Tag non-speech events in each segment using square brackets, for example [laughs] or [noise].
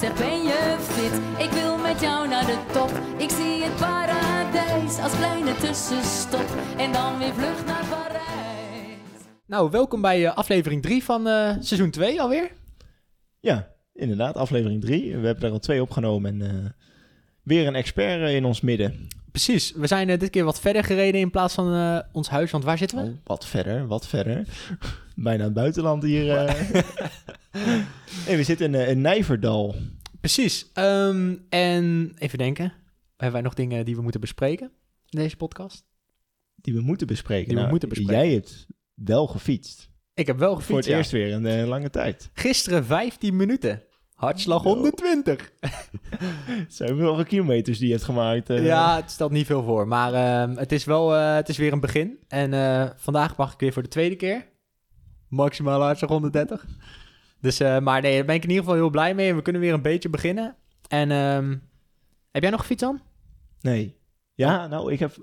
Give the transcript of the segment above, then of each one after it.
Zeg, ben je fit? Ik wil met jou naar de top. Ik zie het paradijs als kleine tussenstop. En dan weer vlucht naar Parijs. Nou, welkom bij eh, aflevering 3 van eh, seizoen 2 alweer. Ja, inderdaad, aflevering 3. We hebben er al twee opgenomen en eh, weer een expert in ons midden. Precies, we zijn eh, dit keer wat verder gereden in plaats van eh, ons huis, want waar zitten we? Oh, wat verder, wat verder. [laughs] Bijna het buitenland hier. [laughs] [laughs] we zitten in, eh, in Nijverdal. Precies. Ehm, en even denken. Hebben wij nog dingen die we moeten bespreken in deze podcast? Die we moeten bespreken. Die we Nou, moeten bespreken. Jij hebt wel gefietst. Ik heb wel gefietst. Voor het ja. eerst weer in een lange tijd. Gisteren 15 minuten. Hartslag Zo. 120. Het zijn wel kilometers die je hebt gemaakt. eh. Ja, het stelt niet veel voor. Maar ehm, het is wel eh, het is weer een begin. En vandaag mag ik weer voor de tweede keer. Maximaal hartslag 130. Dus, eh, maar nee, daar ben ik in ieder geval heel blij mee. En we kunnen weer een beetje beginnen. En ehm, heb jij nog gefietst dan? Nee. Ja, nou, ik heb...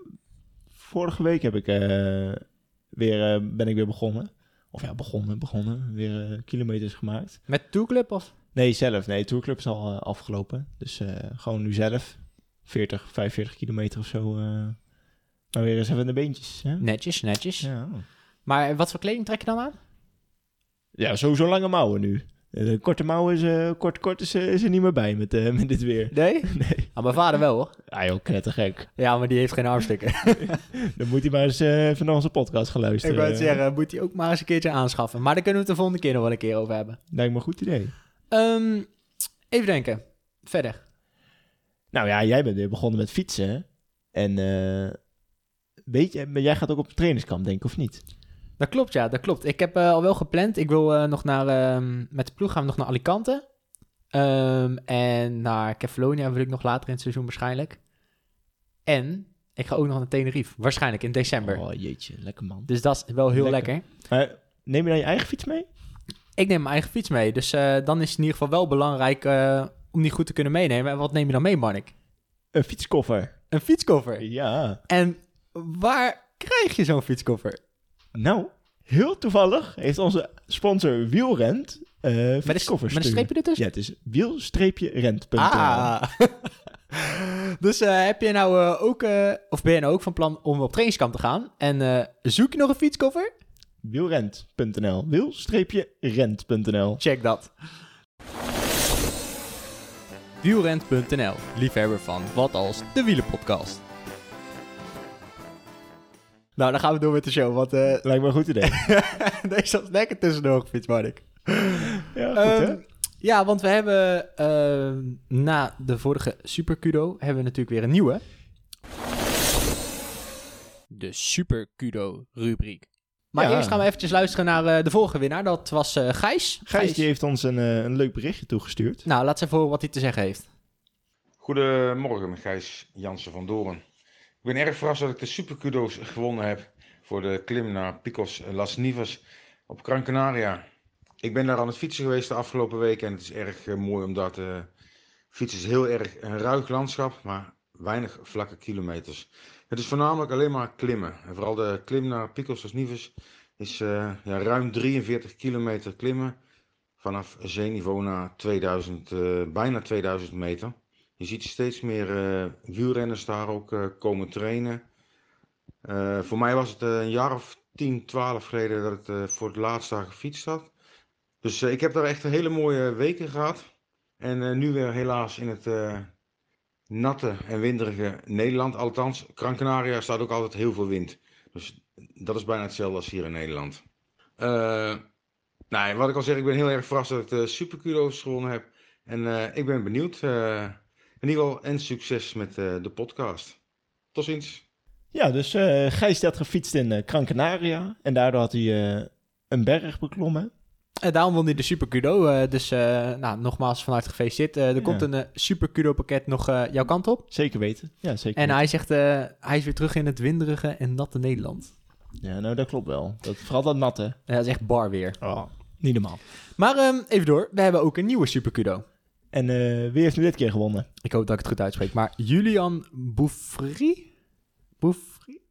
Vorige week heb ik eh, weer, eh, ben ik weer begonnen. Of ja, begonnen, begonnen. Weer kilometers gemaakt. Met Tourclub of? Nee, zelf. Nee, Tourclub is al afgelopen. Dus gewoon nu zelf. 40, 45 kilometer of zo. maar weer eens even de beentjes. Hè? Netjes, netjes. Ja. Maar wat voor kleding trek je dan aan? Ja, sowieso lange mouwen nu. Eh, De korte mouwen is, eh, kort, kort is, eh, is er niet meer bij met, eh, met dit weer. Nee? [laughs] Nee. Ah, mijn vader wel hoor. Ah joh, knettergek. Ja, maar die heeft geen armstukken. [laughs] Dan moet hij maar eens eh, even naar onze podcast gaan ik luisteren. wou het zeggen, moet hij ook maar eens een keertje aanschaffen. Maar daar kunnen we het de volgende keer nog wel een keer over hebben. Lijkt me een goed idee. Ehm, even denken. Verder. Nou ja, jij bent weer begonnen met fietsen. En eh, weet je, maar jij gaat ook op een trainingskamp, denk ik, of niet? Dat klopt, ja, dat klopt. Ik heb eh, al wel gepland. Ik wil eh, nog naar, ehm, met de ploeg gaan we nog naar Alicante. Ehm, en naar Kefalonia wil ik nog later in het seizoen waarschijnlijk. En ik ga ook nog naar Tenerife, waarschijnlijk in december. Oh jeetje, lekker man. Dus dat is wel heel lekker. Neem je dan je eigen fiets mee? Ik neem mijn eigen fiets mee, dus eh, dan is het in ieder geval wel belangrijk om die goed te kunnen meenemen. En wat neem je dan mee, Marnik? Een fietskoffer. Een fietskoffer. Ja. En waar krijg je zo'n fietskoffer? Nou, heel toevallig heeft onze sponsor Wielrent eh Met met een streepje ertussen? Ja, het is wiel-rent.nl. Ah. [laughs] dus eh, heb je nou eh, ook, of ben je nou ook van plan om op trainingskamp te gaan? En zoek je nog een fietskoffer? Wielrent.nl. Wiel-rent.nl. Check dat. Wielrent.nl, liefhebber van Wat Als, de wielenpodcast. Nou, dan gaan we door met de show, want eh, Lijkt me een goed idee. [laughs] deze was lekker tussendoor gefietst, Marnik. Ja, goed hè? Ehm, ja, want we hebben ehm, na de vorige Super Kudo hebben we natuurlijk weer een nieuwe. De Super Kudo rubriek. Maar Ja. eerst gaan we eventjes luisteren naar eh, de vorige winnaar. Dat was eh, Gijs. Gijs die heeft ons een, een leuk berichtje toegestuurd. Nou, laat eens even horen wat hij te zeggen heeft. Goedemorgen, Gijs Jansen van Doorn. Ik ben erg verrast dat ik de superkudo's gewonnen heb voor de klim naar Picos Las Nivas op Gran Canaria. Ik ben daar aan het fietsen geweest de afgelopen weken en het is erg eh, mooi omdat eh fietsen is heel erg een ruig landschap, maar weinig vlakke kilometers. Het is voornamelijk alleen maar klimmen. En vooral de klim naar Picos Las Nivas is eh, ja, ruim 43 kilometer klimmen vanaf zeeniveau naar 2000, eh, bijna 2000 meter. Je ziet steeds meer eh, wielrenners daar ook eh, komen trainen. Eh, voor mij was het een jaar of 10, 12 geleden dat ik voor het laatst daar gefietst had. Dus ik heb daar echt een hele mooie weken gehad. En nu weer helaas in het natte en winderige Nederland. Althans, Gran Canaria staat ook altijd heel veel wind. Dus dat is bijna hetzelfde als hier in Nederland. Eh, nou, wat ik al zeg, ik ben heel erg verrast dat ik de Superkudo's gewonnen heb. En ik ben benieuwd. eh, in ieder geval en succes met eh, de podcast. Tot ziens. Ja, dus eh Gijs had gefietst in eh Gran Canaria. En daardoor had hij eh, een berg beklommen. En daarom won hij de Super Kudo. eh, dus eh, nou, nogmaals vanuit gefeliciteerd. Eh, er Ja. komt een eh, Super Kudo pakket nog eh, jouw kant op. Zeker weten. Ja, zeker En weten. hij zegt, eh, hij is weer terug in het winderige en natte Nederland. Ja, nou dat klopt wel. Dat, vooral dat natte. Ja, dat is echt bar weer. Oh, niet normaal. Maar ehm, even door, we hebben ook een nieuwe Supercudo. En eh, wie heeft nu dit keer gewonnen? Ik hoop dat ik het goed uitspreek, maar Julian Bouffry? Bouffry?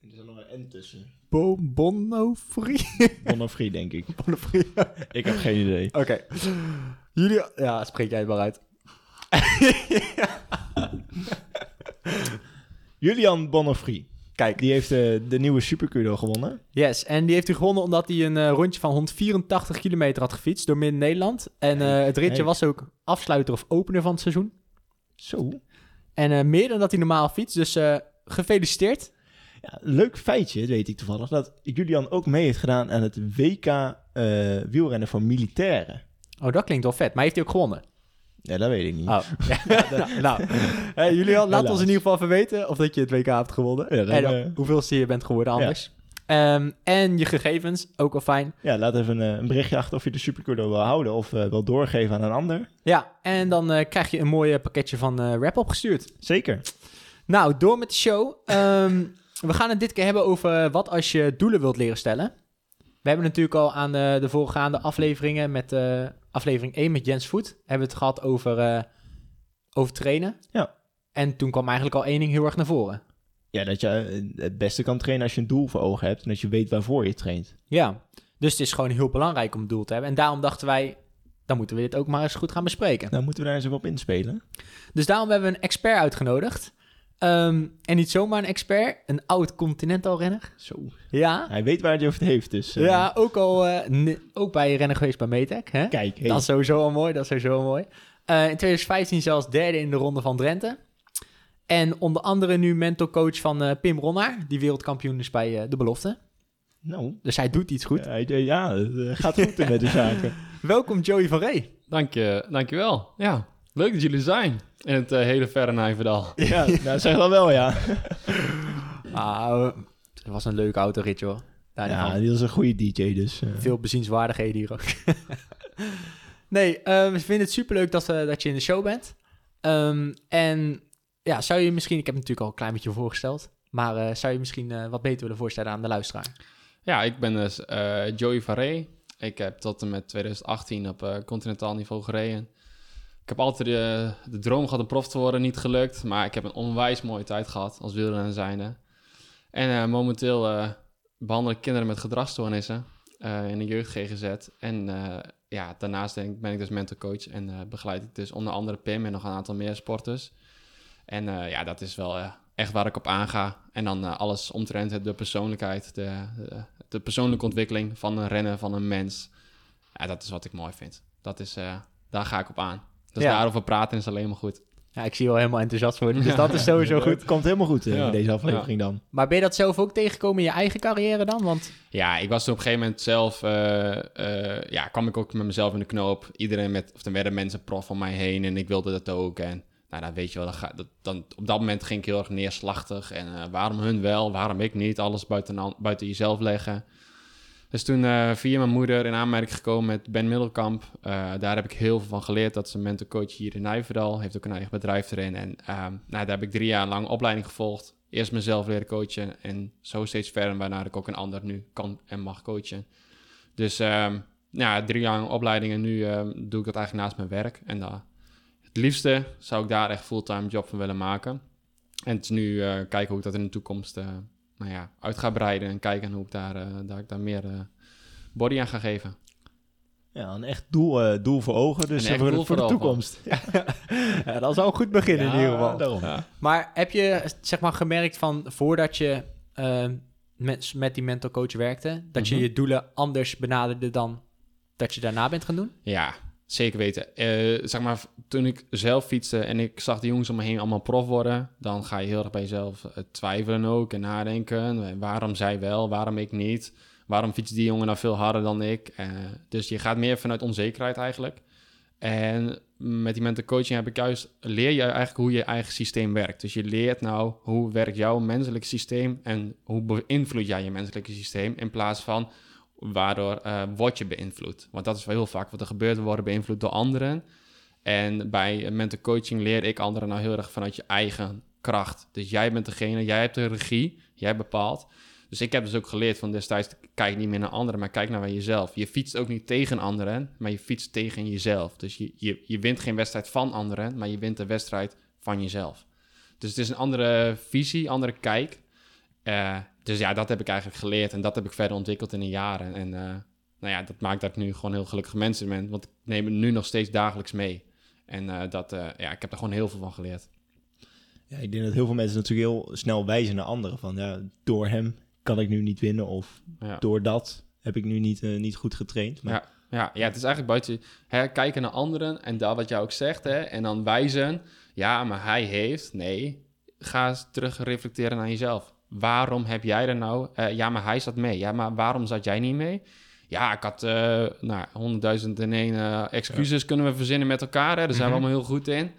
Er zit nog een N tussen. Bo Bonofri? [laughs] Onofrie, denk ik. Bonofri. Ik heb geen idee. Oké. Julian... Ja, spreek jij het maar uit. [laughs] Julian Bonofrie. Kijk. Die heeft eh, de nieuwe Supercudo gewonnen. Yes, en die heeft hij gewonnen omdat hij een eh, rondje van 184 kilometer had gefietst door Midden-Nederland. En eh, het ritje Hey. was ook afsluiter of opener van het seizoen. Zo. En meer dan dat hij normaal fietst, dus gefeliciteerd. Ja, leuk feitje, weet ik toevallig, dat Julian ook mee heeft gedaan aan het WK wielrennen voor militairen. Oh, dat klinkt wel vet. Maar heeft hij ook gewonnen? Ja, dat weet ik niet. Oh, [laughs] [laughs] nou. Hey, Julian, laat ons in ieder geval even weten of dat je het WK hebt gewonnen. Ja, dan, en eh, hoeveelste je bent geworden anders. Ehm, en je gegevens, ook al fijn. Ja, laat even een, een berichtje achter of je de Supercudo wil houden of eh, wil doorgeven aan een ander. Ja, en dan eh, krijg je een mooi pakketje van eh rap opgestuurd. Zeker. Nou, door met de show. Ehm, we gaan het dit keer hebben over wat als je doelen wilt leren stellen. We hebben natuurlijk al aan de, de voorgaande afleveringen met eh, aflevering 1 met Jens Voet... hebben we het gehad over, eh, over trainen. Ja. En toen kwam eigenlijk al één ding heel erg naar voren. Ja, dat je eh, het beste kan trainen als je een doel voor ogen hebt en dat je weet waarvoor je traint. Ja, dus het is gewoon heel belangrijk om een doel te hebben. En daarom dachten wij, dan moeten we dit ook maar eens goed gaan bespreken. Nou moeten we daar eens even op inspelen. Dus daarom hebben we een expert uitgenodigd. Ehm, en niet zomaar een expert, een oud Continental-renner. Zo. Ja, Hij weet waar hij het over heeft, dus... eh, ja ook al eh, ne- ook bij rennen geweest bij Metec. Hè? Kijk, hey. Dat is sowieso al mooi, dat is sowieso al mooi. Eh, in 2015 zelfs derde in de ronde van Drenthe. En onder andere nu mentorcoach van eh, Pim Ronnaar, die wereldkampioen is bij eh, de belofte. Nou, Dus hij doet iets goed. ja, hij- eh, ja, het eh, gaat goed met de zaken. [laughs] Welkom Joey van Ree. Dank je, dankjewel. Ja, leuk dat jullie zijn in het eh, hele verre Nijverdal. [laughs] Ja, nou zeg dan wel ja. [laughs] Ah, het was een leuke autorit, joh. Daar niet Ja, van. die is een goede DJ, dus... eh, Veel bezienswaardigheden hier ook. [laughs] nee, eh, we vinden het superleuk dat, eh, dat je in de show bent. Ehm, en ja, zou je misschien... Ik heb het natuurlijk al een klein beetje voorgesteld. Maar eh, zou je misschien eh, wat beter willen voorstellen aan de luisteraar? Ja, ik ben dus eh, Joey van Ree. Ik heb tot en met 2018 op eh, continentaal niveau gereden. Ik heb altijd de, de droom gehad om prof te worden, niet gelukt. Maar ik heb een onwijs mooie tijd gehad als wielrenner zijnde. En eh, momenteel eh, behandel ik kinderen met gedragsstoornissen eh, in de jeugd GGZ. En ja, daarnaast denk, ben ik dus mentorcoach en eh, begeleid ik dus onder andere Pim en nog een aantal meer sporters. En ja, dat is wel echt waar ik op aanga. En dan alles omtrent de persoonlijkheid, de, de, persoonlijke ontwikkeling van een renner, van een mens. Ja, dat is wat ik mooi vind. Dat is, daar ga ik op aan. Dus Ja. daarover praten is alleen maar goed. Ja, ik zie je wel helemaal enthousiast worden, dus dat is sowieso goed. Komt helemaal goed eh, Ja. in deze aflevering dan. Maar ben je dat zelf ook tegengekomen in je eigen carrière dan? Want Ja, ik was toen op een gegeven moment zelf, eh, eh, ja, kwam ik ook met mezelf in de knoop. Iedereen met, of er werden mensen prof om mij heen en ik wilde dat ook. En nou, dan weet je wel, dan ga, dat, dan, op dat moment ging ik heel erg neerslachtig. En eh, waarom hun wel, waarom ik niet, alles buiten, buiten jezelf leggen. Dus toen eh, via mijn moeder in aanmerking gekomen met Ben Middelkamp. Eh, daar heb ik heel veel van geleerd. Dat is een mentorcoach hier in Nijverdal. Heeft ook een eigen bedrijf erin. En ehm, nou, daar heb ik drie jaar lang opleiding gevolgd. Eerst mezelf leren coachen en zo steeds verder. Waarna ik ook een ander nu kan en mag coachen. Dus ehm, ja, drie jaar lang opleiding en nu ehm, doe ik dat eigenlijk naast mijn werk. En daar het liefste zou ik daar echt fulltime job van willen maken. En het is nu eh, kijken hoe ik dat in de toekomst eh, nou ja, uit ga breiden. En kijken hoe ik daar, eh, daar, ik daar meer eh, body aan ga geven. Ja, een echt doel, eh, doel voor ogen, dus Een echt voor, voor de toekomst. [laughs] ja, dat is al een goed begin in Ja, ieder geval. daarom. Ja. Maar heb je zeg maar gemerkt van voordat je met, met die mental coach werkte, dat je Mhm. je doelen anders benaderde dan dat je daarna bent gaan doen? Ja, zeker weten. Eh, zeg maar, toen ik zelf fietste en ik zag de jongens om me heen allemaal prof worden, dan ga je heel erg bij jezelf eh, twijfelen ook en nadenken. Eh, Waarom zij wel, waarom ik niet? Waarom fietst die jongen nou veel harder dan ik? Dus je gaat meer vanuit onzekerheid eigenlijk. En met die mental coaching heb ik juist, leer je eigenlijk hoe je eigen systeem werkt. Dus je leert nou hoe werkt jouw menselijk systeem en hoe beïnvloed jij je menselijke systeem in plaats van waardoor eh word je beïnvloed. Want dat is wel heel vaak wat er gebeurt, we worden beïnvloed door anderen. En bij mental coaching leer ik anderen nou heel erg vanuit je eigen kracht. Dus jij bent degene, jij hebt de regie, jij bepaalt. Dus ik heb dus ook geleerd van destijds, kijk niet meer naar anderen, maar kijk naar jezelf. Je fietst ook niet tegen anderen, maar je fietst tegen jezelf. Dus je, je, je wint geen wedstrijd van anderen, maar je wint de wedstrijd van jezelf. Dus het is een andere visie, andere kijk. Eh, dus ja, dat heb ik eigenlijk geleerd en dat heb ik verder ontwikkeld in de jaren. En eh, nou ja, dat maakt dat ik nu gewoon heel gelukkig mensen ben, want ik neem het nu nog steeds dagelijks mee. En eh, dat, eh, ja, ik heb er gewoon heel veel van geleerd. Ja, ik denk dat heel veel mensen natuurlijk heel snel wijzen naar anderen. Van ja, door hem kan ik nu niet winnen. Of Ja. door dat heb ik nu niet, niet goed getraind. Maar Ja, ja, ja, het is eigenlijk buiten hè, kijken naar anderen en daar wat jij ook zegt, hè, en dan wijzen, ja, maar hij heeft, nee, ga eens terug reflecteren naar jezelf. Waarom heb jij er nou, eh, ja, maar hij zat mee, ja, maar waarom zat jij niet mee? Ja, ik had uh, nou, honderdduizend en één uh, excuses kunnen we verzinnen met elkaar, hè, daar zijn we allemaal heel goed in.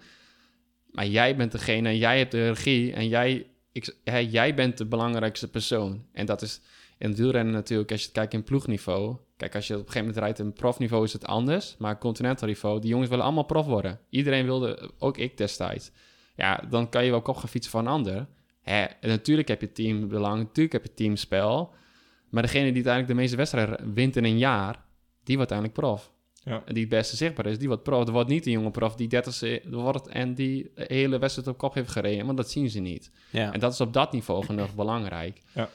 Maar jij bent degene, jij hebt de regie en jij, ik, hè, jij bent de belangrijkste persoon. En dat is in het wielrennen natuurlijk, als je het kijkt in ploegniveau. Kijk, als je op een gegeven moment rijdt in profniveau is het anders. Maar continental niveau, die jongens willen allemaal prof worden. Iedereen wilde, ook ik destijds. Ja, dan kan je wel kop gaan fietsen van een ander. Hè, natuurlijk heb je teambelang, natuurlijk heb je teamspel. Maar degene die uiteindelijk de meeste wedstrijden wint in een jaar, die wordt uiteindelijk prof. Ja. Die het beste zichtbaar is, die wordt prof. Er wordt niet een jonge prof die 30 wordt en die de hele wedstrijd op kop heeft gereden. Want dat zien ze niet. Ja. En dat is op dat niveau genoeg belangrijk. Ja.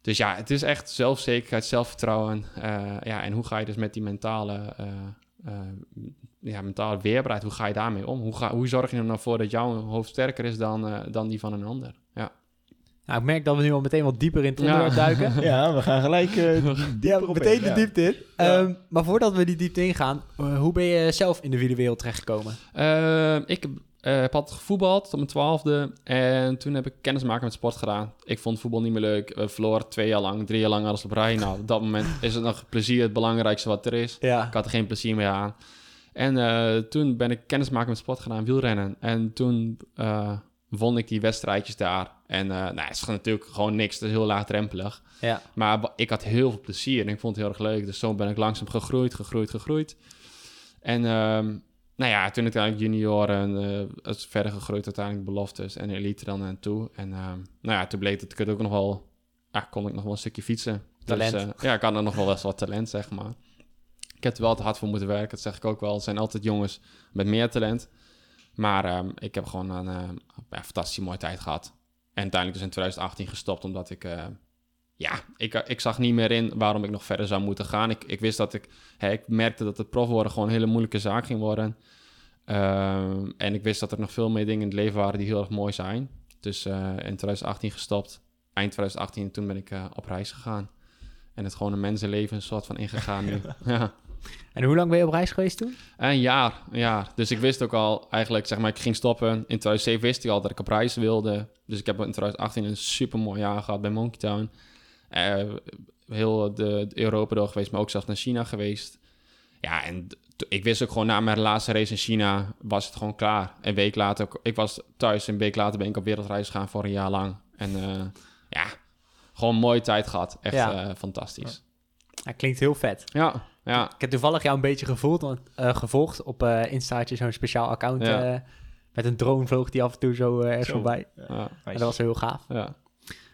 Dus ja, het is echt zelfzekerheid, zelfvertrouwen. eh, ja, en hoe ga je dus met die mentale, eh, eh, ja, mentale weerbaarheid, hoe ga je daarmee om? Hoe, ga, hoe zorg je er nou voor dat jouw hoofd sterker is dan, dan die van een ander? Ja. Nou, ik merk dat we nu al meteen wat dieper in het Ja. onderwerp duiken. [laughs] ja, we gaan gelijk eh [laughs] Ja, meteen in, de ja. diepte in. Ja. Ehm, maar voordat we die diepte ingaan, uh, hoe ben je zelf in de wielerwereld terechtgekomen? Eh, ik eh, heb altijd gevoetbald tot mijn twaalfde. En toen heb ik kennis maken met sport gedaan. Ik vond voetbal niet meer leuk. We verloren twee jaar lang, drie jaar lang alles op rij. Nou, op dat moment [laughs] is het nog plezier het belangrijkste wat er is. Ja. Ik had er geen plezier meer aan. En eh, toen ben ik kennis maken met sport gedaan, wielrennen. En toen eh, won ik die wedstrijdjes daar. En eh nou, het is natuurlijk gewoon niks, het is heel laagdrempelig. Ja. Maar ik had heel veel plezier en ik vond het heel erg leuk. Dus zo ben ik langzaam gegroeid, gegroeid, gegroeid. En ehm, nou ja, toen uiteindelijk junioren, eh het is verder gegroeid uiteindelijk beloftes en elite dan en toe. En ehm, nou ja, toen bleek dat ik het ook nog wel, ja, kon ik nog wel een stukje fietsen. Talent. Dus, eh, ja, ik had er nog wel best wat talent, zeg maar. Ik heb er wel te hard voor moeten werken, dat zeg ik ook wel. Er zijn altijd jongens met meer talent. Maar ehm, ik heb gewoon een eh, ja, fantastische mooie tijd gehad. En uiteindelijk dus in 2018 gestopt, omdat ik... eh, ja, ik, ik zag niet meer in waarom ik nog verder zou moeten gaan. Ik, ik wist dat ik... Hè, ik merkte dat het prof worden gewoon een hele moeilijke zaak ging worden. Ehm, en ik wist dat er nog veel meer dingen in het leven waren die heel erg mooi zijn. Dus eh, in 2018 gestopt. Eind 2018, toen ben ik eh, op reis gegaan. En het gewoon een mensenleven een soort van ingegaan nu. [laughs] ja. En hoe lang ben je op reis geweest toen? Een jaar, een jaar. Dus ik wist ook al eigenlijk, zeg maar, ik ging stoppen. In 2007 wist ik al dat ik op reis wilde. Dus ik heb in 2018 een super mooi jaar gehad bij Monkey Town. Eh, heel de, de Europa door geweest, maar ook zelfs naar China geweest. Ja, en ik wist ook gewoon na mijn laatste race in China was het gewoon klaar. Een week later, ik was thuis, een week later ben ik op wereldreis gegaan voor een jaar lang. En eh, ja, gewoon een mooie tijd gehad. Echt Ja. eh, fantastisch. Ja, klinkt heel vet. Ja, ja. Ik heb toevallig jou een beetje gevoeld, want, eh, gevolgd op eh Instaatje, zo'n speciaal account. Ja. eh, met een drone vloog die af en toe zo Zo. voorbij. ja, Nice. dat was heel gaaf. ja.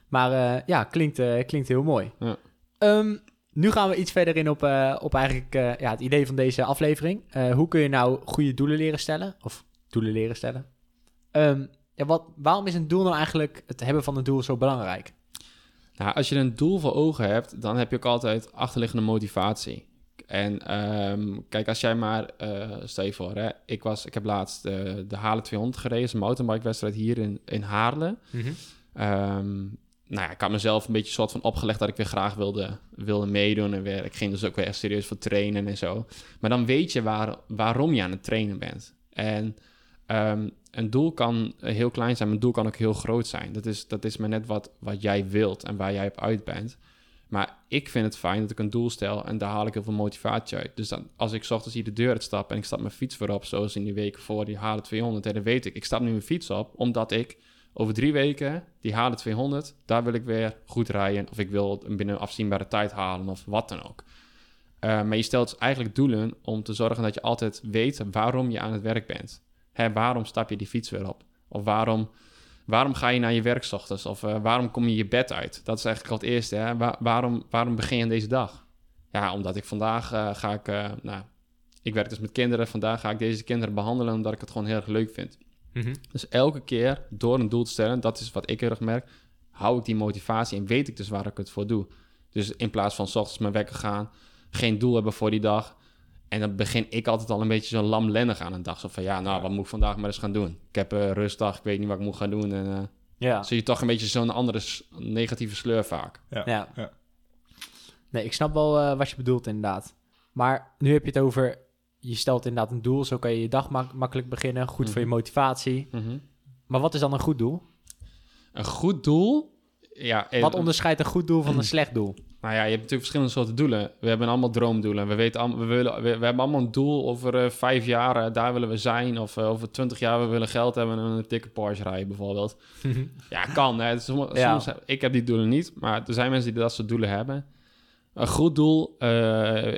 Maar eh, ja, klinkt, klinkt heel mooi. Ja. Ehm, nu gaan we iets verder in op, eh, op eigenlijk eh, ja, het idee van deze aflevering. Eh, hoe kun je nou goede doelen leren stellen? Of doelen leren stellen? Ehm, ja, wat, waarom is een doel nou eigenlijk, het hebben van een doel, zo belangrijk? Nou, als je een doel voor ogen hebt, dan heb je ook altijd achterliggende motivatie. En ehm, kijk, als jij maar, eh, stel je voor, hè, ik, was, ik heb laatst eh, de Halen 200 gereden, een mountainbike-wedstrijd hier in, in Haarlem. Ehm, nou ja, ik had mezelf een beetje soort van opgelegd dat ik weer graag wilde, wilde meedoen. En weer, ik ging dus ook weer echt serieus voor trainen en zo. Maar dan weet je waar, waarom je aan het trainen bent. En ehm, een doel kan heel klein zijn, maar een doel kan ook heel groot zijn. Dat is, dat is maar net wat, wat jij wilt en waar jij op uit bent. Maar ik vind het fijn dat ik een doel stel en daar haal ik heel veel motivatie uit. Dus dan, als ik ochtends hier de deur uitstap en ik stap mijn fiets weer op, zoals in die weken voor die halen 200, hè, dan weet ik, ik stap nu mijn fiets op, omdat ik over drie weken die halen 200, daar wil ik weer goed rijden. Of ik wil het binnen een afzienbare tijd halen of wat dan ook. Eh, maar je stelt eigenlijk doelen om te zorgen dat je altijd weet waarom je aan het werk bent. Hè, waarom stap je die fiets weer op? Of waarom, waarom ga je naar je werk ochtends? Of eh, waarom kom je je bed uit? Dat is eigenlijk al het eerste. Hè? Wa- waarom, waarom begin je deze dag? Ja, omdat ik vandaag eh, ga ik... eh, nou, ik werk dus met kinderen. Vandaag ga ik deze kinderen behandelen omdat ik het gewoon heel erg leuk vind. Mhm. Dus elke keer door een doel te stellen, dat is wat ik heel erg merk, hou ik die motivatie en weet ik dus waar ik het voor doe. Dus in plaats van 's ochtends mijn wekker gaan, geen doel hebben voor die dag. En dan begin ik altijd al een beetje zo lamlendig aan een dag. Zo van, ja, nou, wat moet ik vandaag maar eens gaan doen? Ik heb een rustdag, ik weet niet wat ik moet gaan doen. En eh Ja. zie je toch een beetje zo'n andere negatieve sleur vaak. Ja. Ja. Ja. Nee, ik snap wel eh, wat je bedoelt inderdaad. Maar nu heb je het over, je stelt inderdaad een doel, zo kan je je dag mak- makkelijk beginnen, goed voor je motivatie. Mhm. Maar wat is dan een goed doel? Een goed doel... Ja, Wat onderscheidt een goed doel van een [clears throat] slecht doel? Nou ja, je hebt natuurlijk verschillende soorten doelen. We hebben allemaal droomdoelen. We, weten we, willen, we, we hebben allemaal een doel over eh, vijf jaar, eh, daar willen we zijn. Of eh, over twintig jaar, we willen geld hebben en een dikke Porsche rijden bijvoorbeeld. [laughs] ja, kan. Hè. Soms, Ja. soms- ik heb die doelen niet, maar er zijn mensen die dat soort doelen hebben. Een goed doel,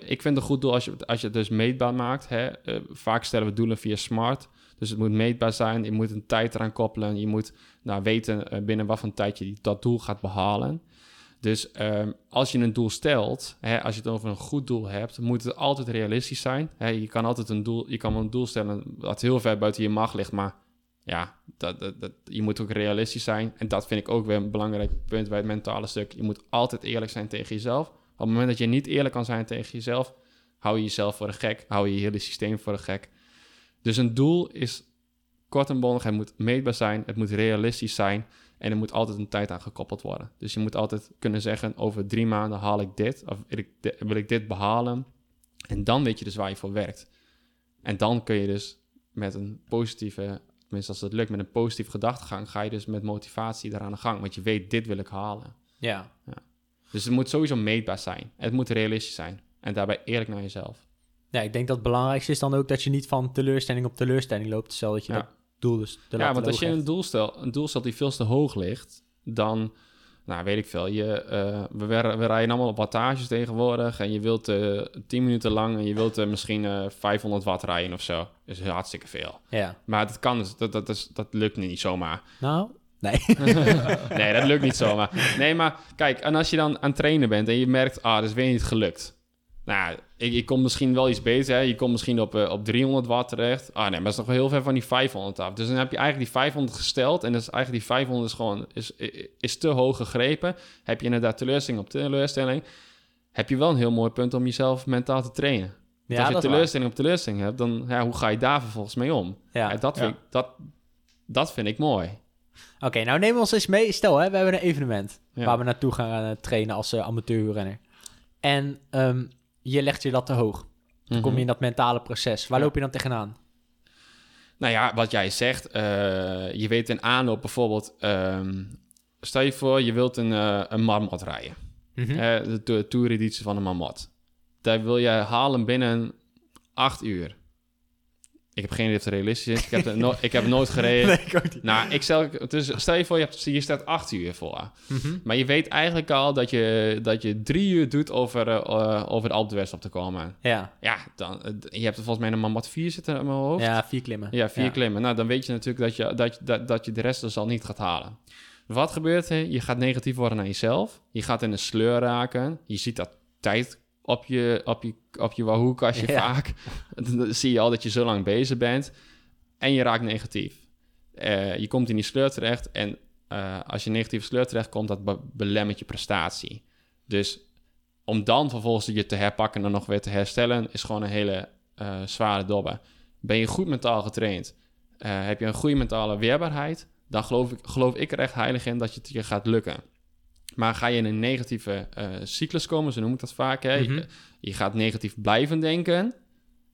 ik vind een goed doel als je, het- als je het dus meetbaar maakt. Hè. Vaak stellen we doelen via SMART. Dus het moet meetbaar zijn, je moet een tijd eraan koppelen. Je moet nou, weten eh, binnen wat voor tijd je dat doel gaat behalen. Dus ehm, als je een doel stelt, hè, als je het over een goed doel hebt, moet het altijd realistisch zijn. Hè, je kan altijd een doel, je kan een doel stellen dat heel ver buiten je macht ligt, maar ja, dat, dat, je moet ook realistisch zijn. En dat vind ik ook weer een belangrijk punt bij het mentale stuk. Je moet altijd eerlijk zijn tegen jezelf. Op het moment dat je niet eerlijk kan zijn tegen jezelf, hou je jezelf voor de gek, hou je je hele systeem voor de gek. Dus een doel is kort en bondig, het moet meetbaar zijn, het moet realistisch zijn en er moet altijd een tijd aan gekoppeld worden. Dus je moet altijd kunnen zeggen, over drie maanden haal ik dit, of wil ik dit, wil ik dit behalen. En dan weet je dus waar je voor werkt. En dan kun je dus met een positieve, tenminste als het lukt, met een positieve gedachtegang, ga je dus met motivatie eraan de gang. Want je weet, dit wil ik halen. Ja. Dus het moet sowieso meetbaar zijn. Het moet realistisch zijn. En daarbij eerlijk naar jezelf. Ja, ik denk dat het belangrijkste is dan ook dat je niet van teleurstelling op teleurstelling loopt. Stel dat je Ja. dat doel dus te Ja, want als je een doel, stelt, een doel stelt die veel te hoog ligt, dan, nou weet ik veel, je, eh, we, rijden allemaal op wattages tegenwoordig en je wilt eh 10 minuten lang en je wilt eh, misschien eh 500 watt rijden of zo. Dat is hartstikke veel. Ja. Maar dat kan, dus- dat, dat, is, dat lukt niet zomaar. Nou, nee. [laughs] Nee, dat lukt niet zomaar. [laughs] Nee, maar kijk, en als je dan aan het trainen bent en je merkt, ah, dat is weer niet gelukt. Nou, ik, ik kom misschien wel iets beter. Hè? Je komt misschien op, eh, op 300 watt terecht. Ah nee, maar dat is nog wel heel ver van die 500 af. Dus dan heb je eigenlijk die 500 gesteld. En dus eigenlijk die 500 is gewoon is, is te hoog gegrepen. Heb je inderdaad teleurstelling op teleurstelling. Heb je wel een heel mooi punt om jezelf mentaal te trainen. Ja, als je dat is teleurstelling op teleurstelling hebt, dan ja, hoe ga je daar vervolgens mee om? Ja. Ja, dat, vind Ja. Ik, dat, dat vind ik mooi. Oké, nou neem ons eens mee. Stel, hè, we hebben een evenement waar we naartoe gaan eh, trainen als uh, amateurrenner. En ehm, je legt je dat te hoog. Dan kom je in dat mentale proces. Waar Mhm. Ja. loop je dan tegenaan? Nou ja, wat jij zegt, eh, je weet in aanloop bijvoorbeeld, ehm, stel je voor je wilt een, eh, een marmot rijden. Mhm. De to- toereditie van een marmot. Daar wil je halen binnen acht uur. Ik heb geen idee of het realistisch is. Ik heb, [laughs] no- ik heb nooit gereden. Nee, ik ook niet. Nou, ik stel, dus stel je voor, je, hebt, je staat acht uur voor. Mhm. Maar je weet eigenlijk al dat je, dat je drie uur doet over, eh, over de Alpe d'Huez op te komen. Ja. Ja, dan, eh, je hebt er volgens mij een marmot 4 zitten in mijn hoofd. ja, vier klimmen. Ja, vier klimmen. Nou, dan weet je natuurlijk dat je, dat, dat, dat je de rest dus al niet gaat halen. Wat gebeurt er? Je gaat negatief worden naar jezelf. Je gaat in een sleur raken. Je ziet dat tijd op je, op je, op je Wahoo-kastje Ja. vaak. [laughs] Dan zie je al dat je zo lang bezig bent. En je raakt negatief. Eh, je komt in die sleur terecht. En eh, als je negatieve sleur terecht komt, dat be- belemmert je prestatie. Dus om dan vervolgens je te herpakken en dan nog weer te herstellen, is gewoon een hele eh, zware dobber. Ben je goed mentaal getraind? heb je een goede mentale weerbaarheid? Dan geloof ik, geloof ik er echt heilig in dat je het je gaat lukken. Maar ga je in een negatieve eh, cyclus komen, zo noem ik dat vaak. Hè? Mhm. je, je gaat negatief blijven denken.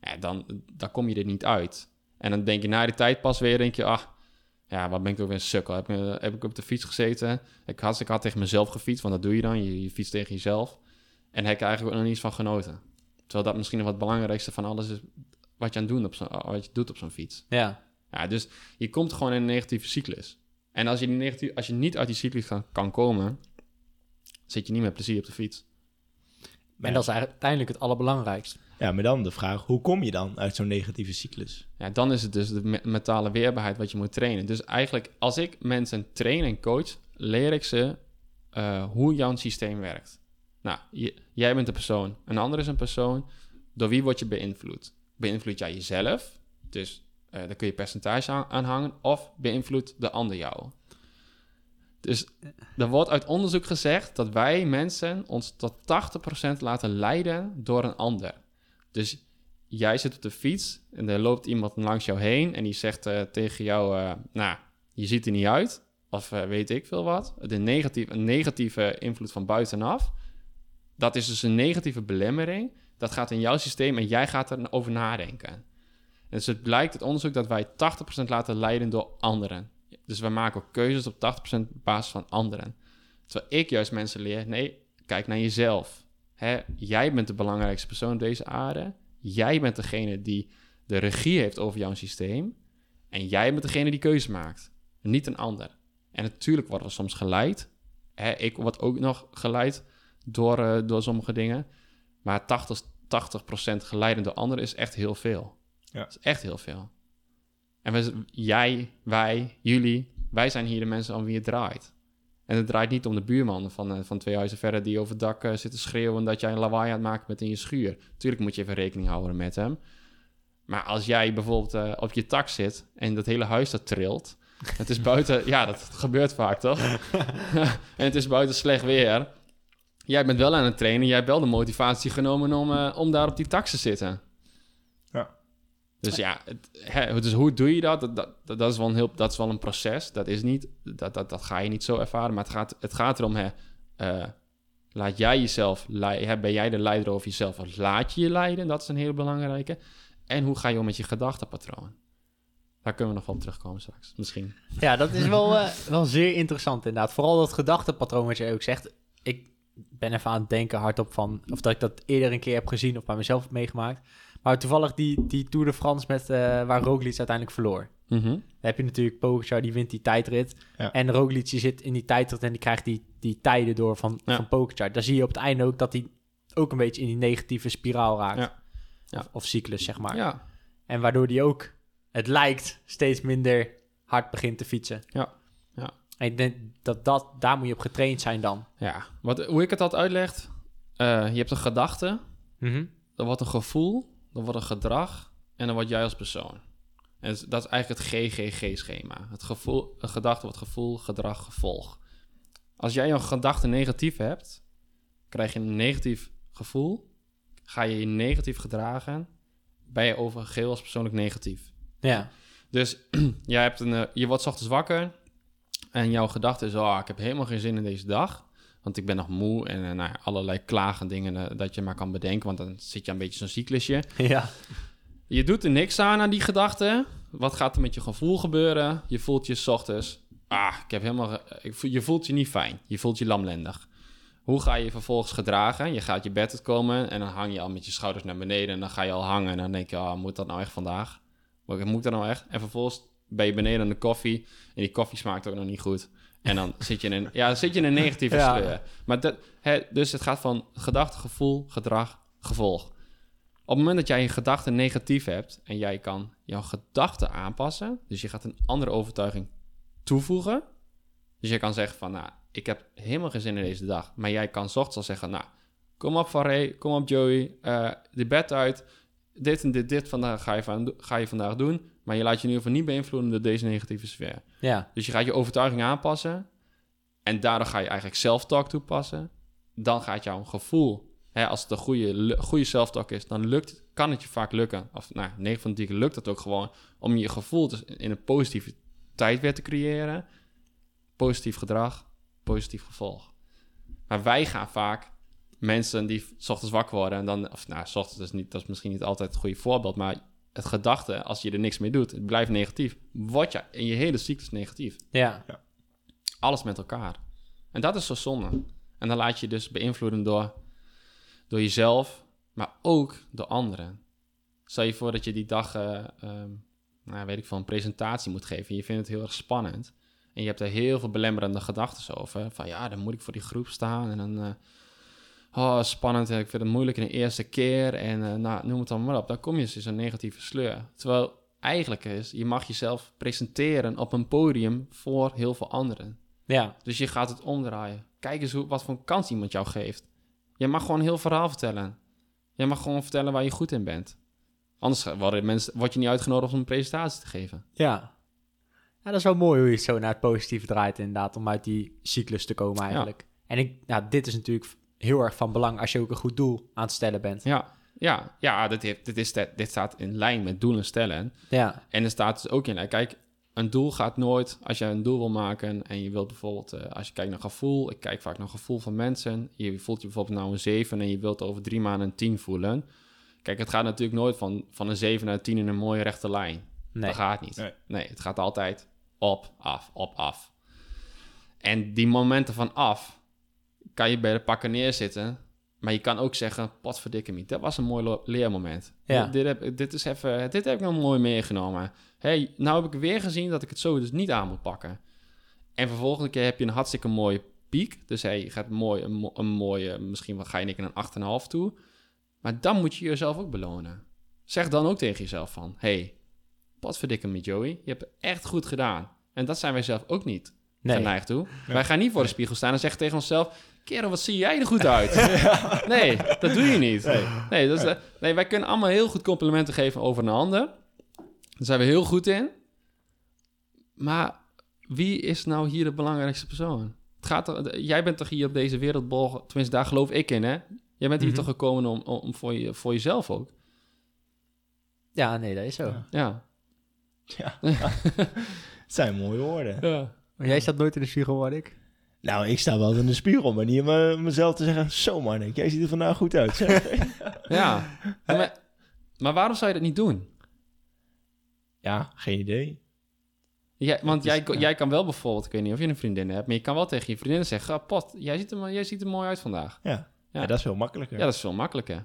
Ja, dan, dan kom je er niet uit. En dan denk je na die tijd pas weer, denk je, ach, ja, wat ben ik ook weer een sukkel. Heb, ik- heb ik op de fiets gezeten? Ik had, ik had tegen mezelf gefietst, want dat doe je dan. Je, je fietst tegen jezelf. En heb ik eigenlijk ook nog niets van genoten. Terwijl dat misschien nog wat het belangrijkste van alles is wat je aan het doen op zo'n, wat je doet op zo'n fiets. Ja. Ja, dus je komt gewoon in een negatieve cyclus. En als je, die als je niet uit die cyclus kan, kan komen, zit je niet met plezier op de fiets. En dat is uiteindelijk het allerbelangrijkste. Ja, maar dan de vraag, hoe kom je dan uit zo'n negatieve cyclus? Ja, dan is het dus de me- mentale weerbaarheid wat je moet trainen. Dus eigenlijk, als ik mensen train en coach, leer ik ze eh, hoe jouw systeem werkt. Nou, jij bent een persoon, een ander is een persoon. Door wie word je beïnvloed? Beïnvloed jij jezelf? Dus eh daar kun je percentage aan, aan hangen. Of beïnvloedt de ander jou? Dus er wordt uit onderzoek gezegd dat wij mensen ons tot 80% laten leiden door een ander. Dus jij zit op de fiets en er loopt iemand langs jou heen en die zegt eh, tegen jou, eh, nou, je ziet er niet uit, of eh, weet ik veel wat. De negatieve, een negatieve invloed van buitenaf, dat is dus een negatieve belemmering. Dat gaat in jouw systeem en jij gaat erover nadenken. En dus het blijkt uit onderzoek dat wij 80% laten leiden door anderen. Dus we maken ook keuzes op 80% op basis van anderen. Terwijl ik juist mensen leer, nee, kijk naar jezelf. Hè, jij bent de belangrijkste persoon op deze aarde. Jij bent degene die de regie heeft over jouw systeem. En jij bent degene die keuzes maakt. Niet een ander. En natuurlijk worden we soms geleid. Hè, ik word ook nog geleid door, eh, door sommige dingen. Maar 80, 80% geleid door anderen is echt heel veel. Ja. Dat is echt heel veel. En jij, wij, jullie, wij zijn hier de mensen om wie het draait. En het draait niet om de buurman van, eh, van twee huizen verder die over het dak eh, zit te schreeuwen dat jij een lawaai aan het maken bent in je schuur. Tuurlijk moet je even rekening houden met hem. Maar als jij bijvoorbeeld eh, op je tak zit en dat hele huis dat trilt. Het is buiten, [laughs] ja, dat gebeurt vaak toch? [laughs] en het is buiten slecht weer. Jij bent wel aan het trainen, jij hebt wel de motivatie genomen om, om daar op die tak te zitten. Dus ja, het, hè, dus hoe doe je dat? Dat, dat, dat is wel een heel, dat is wel een proces. Dat is niet, dat, dat, dat ga je niet zo ervaren. Maar het gaat, het gaat erom, hè, eh, laat jij jezelf leiden? Ben jij de leider over jezelf? Of laat je je leiden? Dat is een heel belangrijke. En hoe ga je om met je gedachtenpatroon? Daar kunnen we nog wel op terugkomen straks, misschien. Ja, dat is wel, eh, wel zeer interessant inderdaad. Vooral dat gedachtepatroon wat je ook zegt. Ik ben even aan het denken hardop van... of dat ik dat eerder een keer heb gezien of bij mezelf heb meegemaakt. Maar toevallig die, die Tour de France met, eh, waar Roglic uiteindelijk verloor. Mhm. Dan heb je natuurlijk Pogacar, die wint die tijdrit. Ja. En Roglic die zit in die tijdrit en die krijgt die, die tijden door van, Ja. van Pogacar. Dan zie je op het einde ook dat hij ook een beetje in die negatieve spiraal raakt. Ja. Ja. Of, of cyclus, zeg maar. Ja, En waardoor die ook, het lijkt, steeds minder hard begint te fietsen. Ja, ja. En ik denk dat, dat daar moet je op getraind zijn dan. ja. Wat, hoe ik het altijd uitleg... eh, je hebt een gedachte, dan wordt een gevoel, dan wordt een gedrag en dan word jij als persoon. En dat is- eigenlijk het GGG-schema. Het gevoel, een gedachte wordt gevoel, gedrag, gevolg. Als jij een gedachte negatief hebt, krijg je een negatief gevoel, ga je je negatief gedragen, ben je over geheel als persoonlijk negatief. Ja. Dus [clears throat] jij hebt een, eh, je wordt ochtends wakker en jouw gedachte is, oh, ik heb helemaal geen zin in deze dag. Want ik ben nog moe en eh, nou allerlei klagen dingen eh, dat je maar kan bedenken. Want dan zit je een beetje zo'n cyclusje. [laughs] Ja. Je doet er niks aan aan die gedachte. Wat gaat er met je gevoel gebeuren? Je voelt je 's ochtends, ah, ik heb helemaal, ge- ik voel, je voelt je niet fijn. Je voelt je lamlendig. Hoe ga je je vervolgens gedragen? Je gaat je bed uitkomen en dan hang je al met je schouders naar beneden. En dan ga je al hangen en dan denk je, ah, moet dat nou echt vandaag? Moet moet dat nou echt? En vervolgens ben je beneden aan de koffie en die koffie smaakt ook nog niet goed. En dan zit je in een, ja, zit je in een negatieve Ja. sleur. Maar dat, hè, dus het gaat van gedachte, gevoel, gedrag, gevolg. Op het moment dat jij je gedachten negatief hebt en jij kan jouw gedachten aanpassen, dus je gaat een andere overtuiging toevoegen. Dus je kan zeggen van, nou, ik heb helemaal geen zin in deze dag. Maar jij kan ochtends al zeggen, nou, kom op Faré, kom op Joey, eh, de bed uit. Dit en dit, dit vandaag ga je, van, ga je vandaag doen. Maar je laat je in ieder geval niet beïnvloeden door deze negatieve sfeer. Ja. Dus je gaat je overtuiging aanpassen. En daardoor ga je eigenlijk self-talk toepassen. Dan gaat jouw gevoel, hè, als het een goede, goede self-talk is, dan lukt, kan het je vaak lukken. Of nou, 9 van de 10 keer lukt het ook gewoon om je gevoel te- in een positieve tijd weer te creëren. Positief gedrag, positief gevolg. Maar wij gaan vaak mensen die 's ochtends wakker worden en dan, of nou, 's ochtends is niet, dat is misschien niet altijd het goede voorbeeld, maar het gedachte, als je er niks mee doet, het blijft negatief, word je in je hele cyclus negatief. Ja. Alles met elkaar. En dat is zo zonde. En dan laat je je dus beïnvloeden door, door jezelf, maar ook door anderen. Stel je voor dat je die dag, eh, ehm, nou, weet ik veel, een presentatie moet geven. En je vindt het heel erg spannend. En je hebt er heel veel belemmerende gedachten over. Van ja, dan moet ik voor die groep staan. En dan, eh, oh, spannend, ik vind het moeilijk in de eerste keer en eh, nou, noem het dan maar op. Dan kom je dus in zo'n negatieve sleur. Terwijl eigenlijk is, je mag jezelf presenteren op een podium voor heel veel anderen. Ja, Dus je gaat het omdraaien. Kijk eens hoe, wat voor een kans iemand jou geeft. Je mag gewoon een heel verhaal vertellen. Je mag gewoon vertellen waar je goed in bent. Anders worden mensen, word je niet uitgenodigd om een presentatie te geven. ja. Ja, dat is wel mooi hoe je het zo naar het positieve draait inderdaad, om uit die cyclus te komen eigenlijk. En ik, ja, dit is natuurlijk heel erg van belang als je ook een goed doel aan het stellen bent. Ja, ja, ja dit, heeft, dit, is, dit staat in lijn met doelen stellen. Ja, En er staat dus ook in lijn. Kijk, een doel gaat nooit, als je een doel wil maken en je wilt bijvoorbeeld, eh, als je kijkt naar gevoel, ik kijk vaak naar gevoel van mensen. Je voelt je bijvoorbeeld nou een 7 en je wilt over drie maanden een 10 voelen. Kijk, het gaat natuurlijk nooit van, van een 7 naar een 10 in een mooie rechte lijn. nee. Dat gaat niet. Nee. Nee. het gaat altijd op, af, op, af. En die momenten van af kan je bij de pakken neerzitten. Maar je kan ook zeggen, potverdikke me, dat was een mooi leermoment. Ja. Dit, dit, heb, dit, is even, dit heb ik nou mooi meegenomen. hey, nou heb ik weer gezien dat ik het zo dus niet aan moet pakken. En vervolgens keer heb je een hartstikke mooie piek. Dus hey, je gaat mooi, een, mo- een mooie, misschien wel ga je een keer een 8,5 toe. Maar dan moet je jezelf ook belonen. Zeg dan ook tegen jezelf van, hey, potverdikke me Joey, je hebt het echt goed gedaan. En dat zijn wij zelf ook niet Nee. geneigd toe. Wij gaan niet voor de spiegel staan en zeggen tegen onszelf... kerel, wat zie jij er goed uit? [laughs] Nee, dat doe je niet. Nee. Nee, dat is, eh, nee, wij kunnen allemaal heel goed complimenten geven over een ander. Daar zijn we heel goed in. Maar wie is nou hier de belangrijkste persoon? Het gaat er, jij bent toch hier op deze wereldbol, tenminste daar geloof ik in, hè? Jij bent hier Mhm. toch gekomen om, om, voor, je, voor jezelf ook? Ja, nee, dat is zo. Ja. Ja. Het [laughs] zijn mooie woorden. ja. Maar jij staat nooit in de spiegel, hoor ik. Nou, ik sta wel in de spiegel, maar niet om eh, mezelf te zeggen... Zo man, jij ziet er vandaag goed uit. [laughs] zeg. Ja. Maar, maar waarom zou je dat niet doen? ja, geen idee. Jij, want is- jij, ja. jij kan wel bijvoorbeeld, ik weet niet of je een vriendin hebt, maar je kan wel tegen je vriendin zeggen: "Ah, Pot, jij ziet, er, jij ziet er mooi uit vandaag. Ja, Ja. ja. dat is veel makkelijker. Ja, dat is veel makkelijker.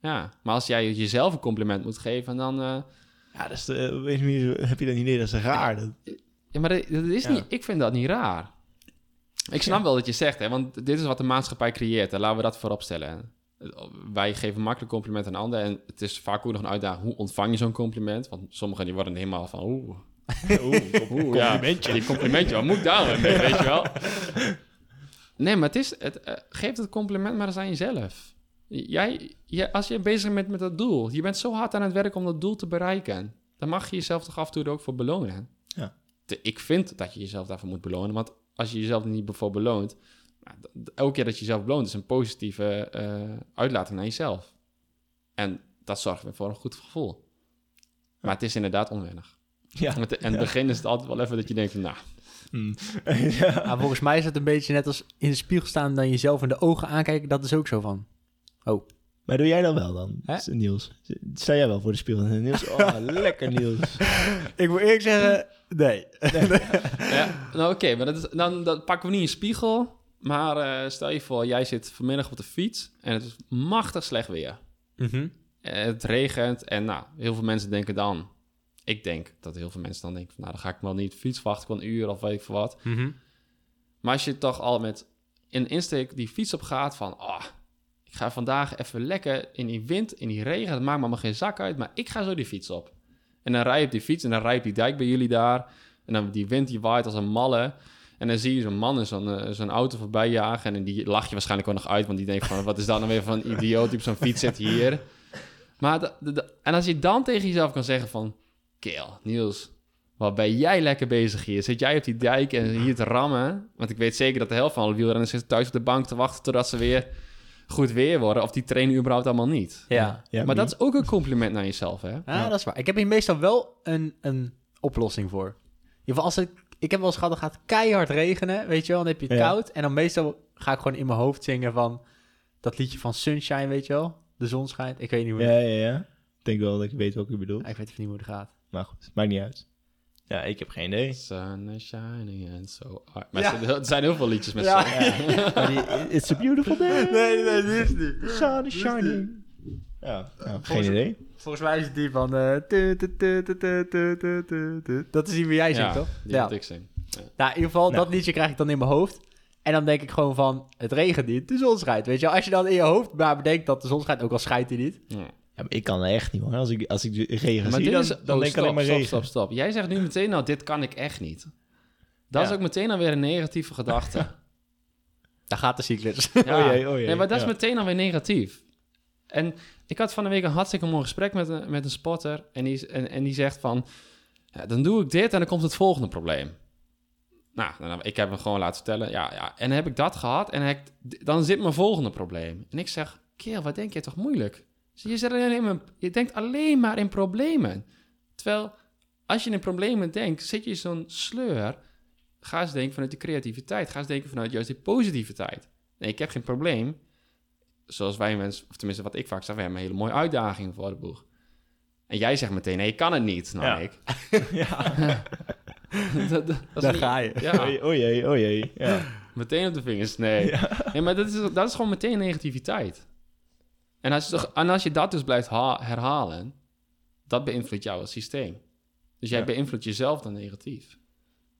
Ja, maar als jij jezelf een compliment moet geven, dan. eh, Ja, dat is de, eh, weet je niet, heb je dat niet idee? Dat is raar. Dat, ja, maar dat, dat is Ja. niet, ik vind dat niet raar. Ik snap wel wat je zegt, hè, want dit is wat de maatschappij creëert. En laten we dat voorop stellen. Wij geven makkelijk complimenten aan anderen. En het is vaak ook nog een uitdaging. Hoe ontvang je zo'n compliment? Want sommigen die worden helemaal van... Oeh, Oeh, Oeh, ja, complimentje. die complimentje, wat moet ik daar mee, weet je wel? Nee, maar het is, het, eh, geef het compliment maar eens aan jezelf. Jij, jij, als je bezig bent met dat doel, je bent zo hard aan het werk om dat doel te bereiken, dan mag je jezelf toch af en toe er ook voor belonen. Ja. Ik vind dat je jezelf daarvoor moet belonen, want als je jezelf niet voor beloont, nou, elke keer dat je jezelf beloont, is een positieve eh, uitlating naar jezelf. En dat zorgt weer voor een goed gevoel. Maar het is inderdaad onwennig. Ja. Het begin is het altijd wel even dat je denkt, van, nou, Hm. [laughs] ja. Maar volgens mij is het een beetje net als in de spiegel staan en dan jezelf in de ogen aankijken. Dat is ook zo van. Oh, Maar doe jij dat wel dan, Hè? Niels? Sta jij wel voor de spiegel? Niels, [laughs] oh, lekker Niels. [laughs] ik moet eerlijk zeggen, nee. [laughs] Ja, nou oké, maar dat is, dan dat pakken we niet een spiegel. Maar eh, stel je voor, jij zit vanmiddag op de fiets en het is machtig slecht weer. Mhm. Eh, Het regent en nou, heel veel mensen denken dan... Ik denk dat heel veel mensen dan denken van... Nou, dan ga ik wel niet fiets wachten van een uur of weet ik veel wat. Mhm. Maar als je toch al met een insteek die fiets op gaat van... Oh, ik ga vandaag even lekker in die wind, in die regen. Het maakt me allemaal geen zak uit, maar ik ga zo die fiets op. En dan rij je op die fiets en dan rij je op die dijk bij jullie daar. En dan die wind die waait als een malle. En dan zie je zo'n man in zo'n eh, auto voorbij jagen. En die lach je waarschijnlijk wel nog uit. Want die denkt van, wat is dat nou weer van een idioot die op zo'n fiets zit hier. Maar en als je dan tegen jezelf kan zeggen van... Keel, Niels, wat ben jij lekker bezig hier? Zit jij op die dijk en hier te rammen? Want ik weet zeker dat de helft van alle wielrenners zitten thuis op de bank te wachten... totdat ze weer goed weer worden. Of die trainen überhaupt allemaal niet. Ja. Ja, maar dat is ook een compliment naar jezelf, hè? Ja, dat is waar. Ik heb hier meestal wel een, een oplossing voor. In ieder geval, als het, ik heb wel eens gehad, dan gaat het keihard regenen, weet je wel. Dan heb je het Ja. koud. En dan meestal ga ik gewoon in mijn hoofd zingen van dat liedje van Sunshine, weet je wel. De zon schijnt. Ik weet niet hoe, Ja, ja, ja. Ik denk wel dat ik weet wat je bedoelt. ik weet even niet hoe het gaat. Maar goed, maakt niet uit. Ja, ik heb geen idee. Sun is shining and so hard. Maar ja. zijn heel veel liedjes met ja. ja. [laughs] It's a beautiful day. Nee, nee, die is niet. Sun is shining. Ja, geen idee. Volgens mij is het die van... Dat is die wie jij zingt, toch? die ja. ik zing. Nou, in ieder geval, nou. dat liedje krijg ik dan in mijn hoofd. En dan denk ik gewoon van, het regent niet, de zon schijnt. Weet je, als je dan in je hoofd maar bedenkt dat de zon schijnt, ook al schijnt hij niet. Ja. Maar ik kan echt niet hoor. Als ik, als ik regen Maar zie, dan, is... dan oh, denk ik stop, alleen maar stop, regen. stop, stop. Jij zegt nu meteen, nou, dit kan ik echt niet. Dat is ook meteen alweer een negatieve [laughs] gedachte. Daar gaat de cyclus. Ja. [laughs] Oh jee, oh jee, Nee, maar dat is ja. meteen alweer negatief. En ik had van de week een hartstikke mooi gesprek met een, met een spotter. En die, en, en die zegt van... Ja, dan doe ik dit en dan komt het volgende probleem. Nou, dan, ik heb hem gewoon laten vertellen. Ja, ja. En dan heb ik dat gehad en heb dan zit mijn volgende probleem. En ik zeg, kerel, wat denk je toch moeilijk? Je, zit alleen maar, je denkt alleen maar in problemen. Terwijl, als je in problemen denkt, zit je in zo'n sleur. Ga eens denken vanuit de creativiteit. Ga eens denken vanuit juist die positiviteit. Nee, ik heb geen probleem. Zoals wij mensen, of tenminste wat ik vaak zeg, we hebben een hele mooie uitdaging voor de boeg. En jij zegt meteen, nee, ik kan het niet. Nou, Ja. ik. [laughs] Ja. [laughs] dat, dat- dat is Daar niet- ga je. Ja, oh jee, oh jee. Ja. meteen op de vingers. Nee. nee maar dat is, dat is gewoon meteen negativiteit. En als, je en als je dat dus blijft ha- herhalen, dat beïnvloedt jouw systeem. Dus jij Ja. beïnvloedt jezelf dan negatief.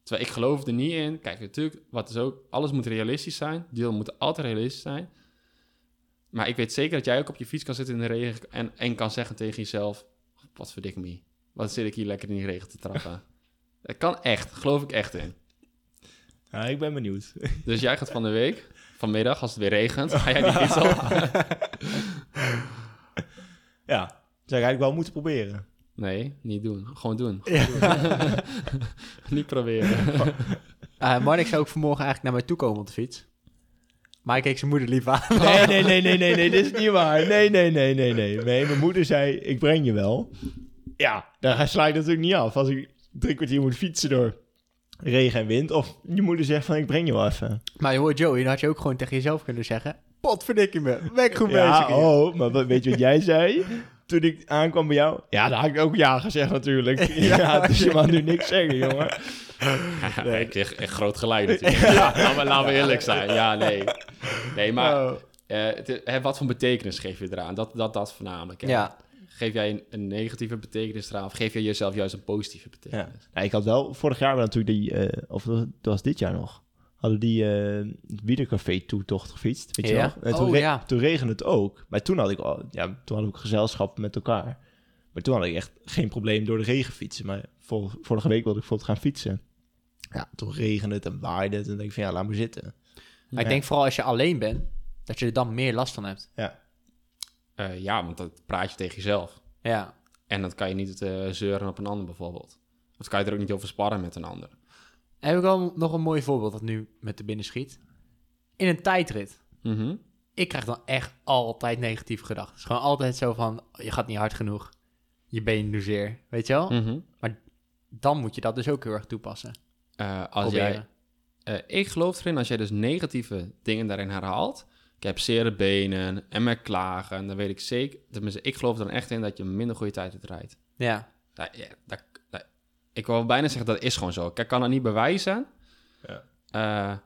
Terwijl ik geloof er niet in. Kijk, natuurlijk, wat is ook, alles moet realistisch zijn. Deel moet altijd realistisch zijn. Maar ik weet zeker dat jij ook op je fiets kan zitten in de regen en, en kan zeggen tegen jezelf: Wat verdik me. Wat zit ik hier lekker in die regen te trappen? [laughs] dat kan echt, geloof ik echt in. Ja, ik ben benieuwd. Dus jij gaat van de week, vanmiddag, als het weer regent, [laughs] ga jij die fiets op? [laughs] [laughs] Ja, zou ik eigenlijk wel moeten proberen. Nee, niet doen. Gewoon doen. [laughs] niet proberen. [laughs] Uh, Marnik zou ook vanmorgen eigenlijk naar mij toe komen op de fiets. Maar ik keek zijn moeder lief aan. Nee, nee, nee, nee, nee, nee, dit is niet waar. Nee, nee, nee, nee, nee. Nee, mijn moeder zei, ik breng je wel. Ja, daar sla ik natuurlijk niet af. Als ik drie kwartier moet fietsen door regen en wind. Of je moeder zegt van, ik breng je wel even. Maar je hoort Joey, dan had je ook gewoon tegen jezelf kunnen zeggen... Potverdikkie me, ben ik goed Ja, bezig oh, maar weet je wat jij zei? Toen ik aankwam bij jou? Ja, daar had ik ook ja gezegd natuurlijk. [laughs] Ja, dus je mag nu niks zeggen, jongen. [laughs] Nee. Ik kreeg echt groot gelijk [laughs] natuurlijk. Ja, laten, we, laten we eerlijk zijn. Ja, nee. Nee, maar het hè, wat voor betekenis geef je eraan? Dat, dat, dat voornamelijk. hè. Ja, Geef jij een, een negatieve betekenis eraan of geef jij jezelf juist een positieve Ja. betekenis? Nou, ik had wel vorig jaar wel natuurlijk die, eh, of dat was dit jaar nog, hadden die eh Wiedercafé toetocht gefietst, weet je Ja. wel? En toen, Oh, re- ja. toen regende het ook. Maar toen had ik al, ja, toen hadden we ook gezelschap met elkaar. Maar toen had ik echt geen probleem door de regen fietsen. Maar vor- vorige week wilde ik bijvoorbeeld gaan fietsen. Ja, toen regende het en waaide het. En dan denk ik van ja, laat maar zitten. maar ik denk vooral als je alleen bent, dat je er dan meer last van hebt. Ja, Eh, ja, want dat praat je tegen jezelf. Ja, En dat kan je niet eh, zeuren op een ander bijvoorbeeld. Of kan je er ook niet over sparren met een ander. Heb ik wel nog een mooi voorbeeld dat nu met de binnen schiet. In een tijdrit. Mhm. Ik krijg dan echt altijd negatieve gedachten. Het is gewoon altijd zo van, je gaat niet hard genoeg. Je been nu zeer, weet je wel? Mhm. Dan moet je dat dus ook heel erg toepassen. Eh, als jij, eh, ik geloof erin, als jij dus negatieve dingen daarin herhaalt. Ik heb zere benen en me klagen. Dan weet ik zeker, tenminste, ik geloof er dan echt in dat je minder goede tijd rijdt. Ja, Ja, dat- ik wil bijna zeggen dat is gewoon zo. Ik kan het niet bewijzen. Ja. Eh,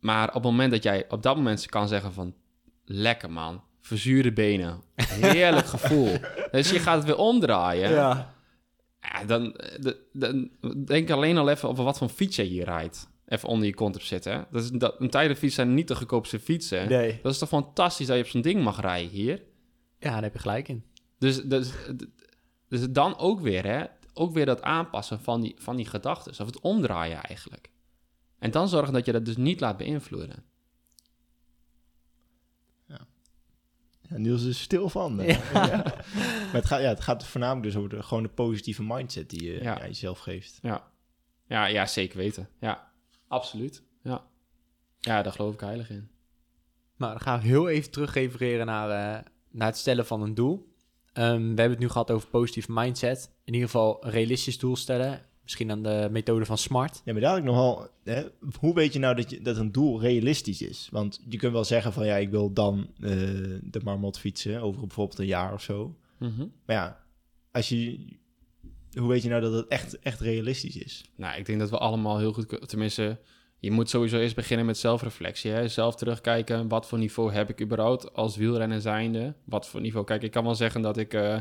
maar op het moment dat jij op dat moment kan zeggen van... Lekker man, verzuurde benen. Heerlijk [laughs] gevoel. Dus je gaat het weer omdraaien. ja. Ja, dan, de- dan denk alleen al even over wat voor fiets je hier rijdt. Even onder je kont op zitten. Dat is, dat, een tijdenfiets zijn niet de goedkoopste fietsen. Nee. Dat is toch fantastisch dat je op zo'n ding mag rijden hier. Ja, daar heb je gelijk in. Dus, dus, dus dan ook weer, hè? Ook weer dat aanpassen van die, van die gedachten. Of het omdraaien eigenlijk. En dan zorgen dat je dat dus niet laat beïnvloeden. ja Niels is stil van. [laughs] Ja. Maar het gaat, ja, het gaat voornamelijk dus over de, gewoon de positieve mindset die je Ja. ja, jezelf geeft. Ja. Ja, ja, zeker weten. Ja, absoluut. Ja. ja, daar geloof ik heilig in. Nou, dan gaan we heel even terug refereren naar, eh, naar het stellen van een doel. Ehm, we hebben het nu gehad over positieve mindset. In ieder geval een realistisch doel stellen. Misschien aan de methode van SMART. Ja, maar daar ik nogal... Hè, hoe weet je nou dat, je, dat een doel realistisch is? Want je kunt wel zeggen van... ja, ik wil dan eh, de marmot fietsen over bijvoorbeeld een jaar of zo. Mhm. Maar ja, als je... Hoe weet je nou dat het echt, echt realistisch is? Nou, ik denk dat we allemaal heel goed... Tenminste, je moet sowieso eerst beginnen met zelfreflectie. Hè? Zelf terugkijken, wat voor niveau heb ik überhaupt als wielrenner zijnde? Wat voor niveau? Kijk, ik kan wel zeggen dat ik... eh,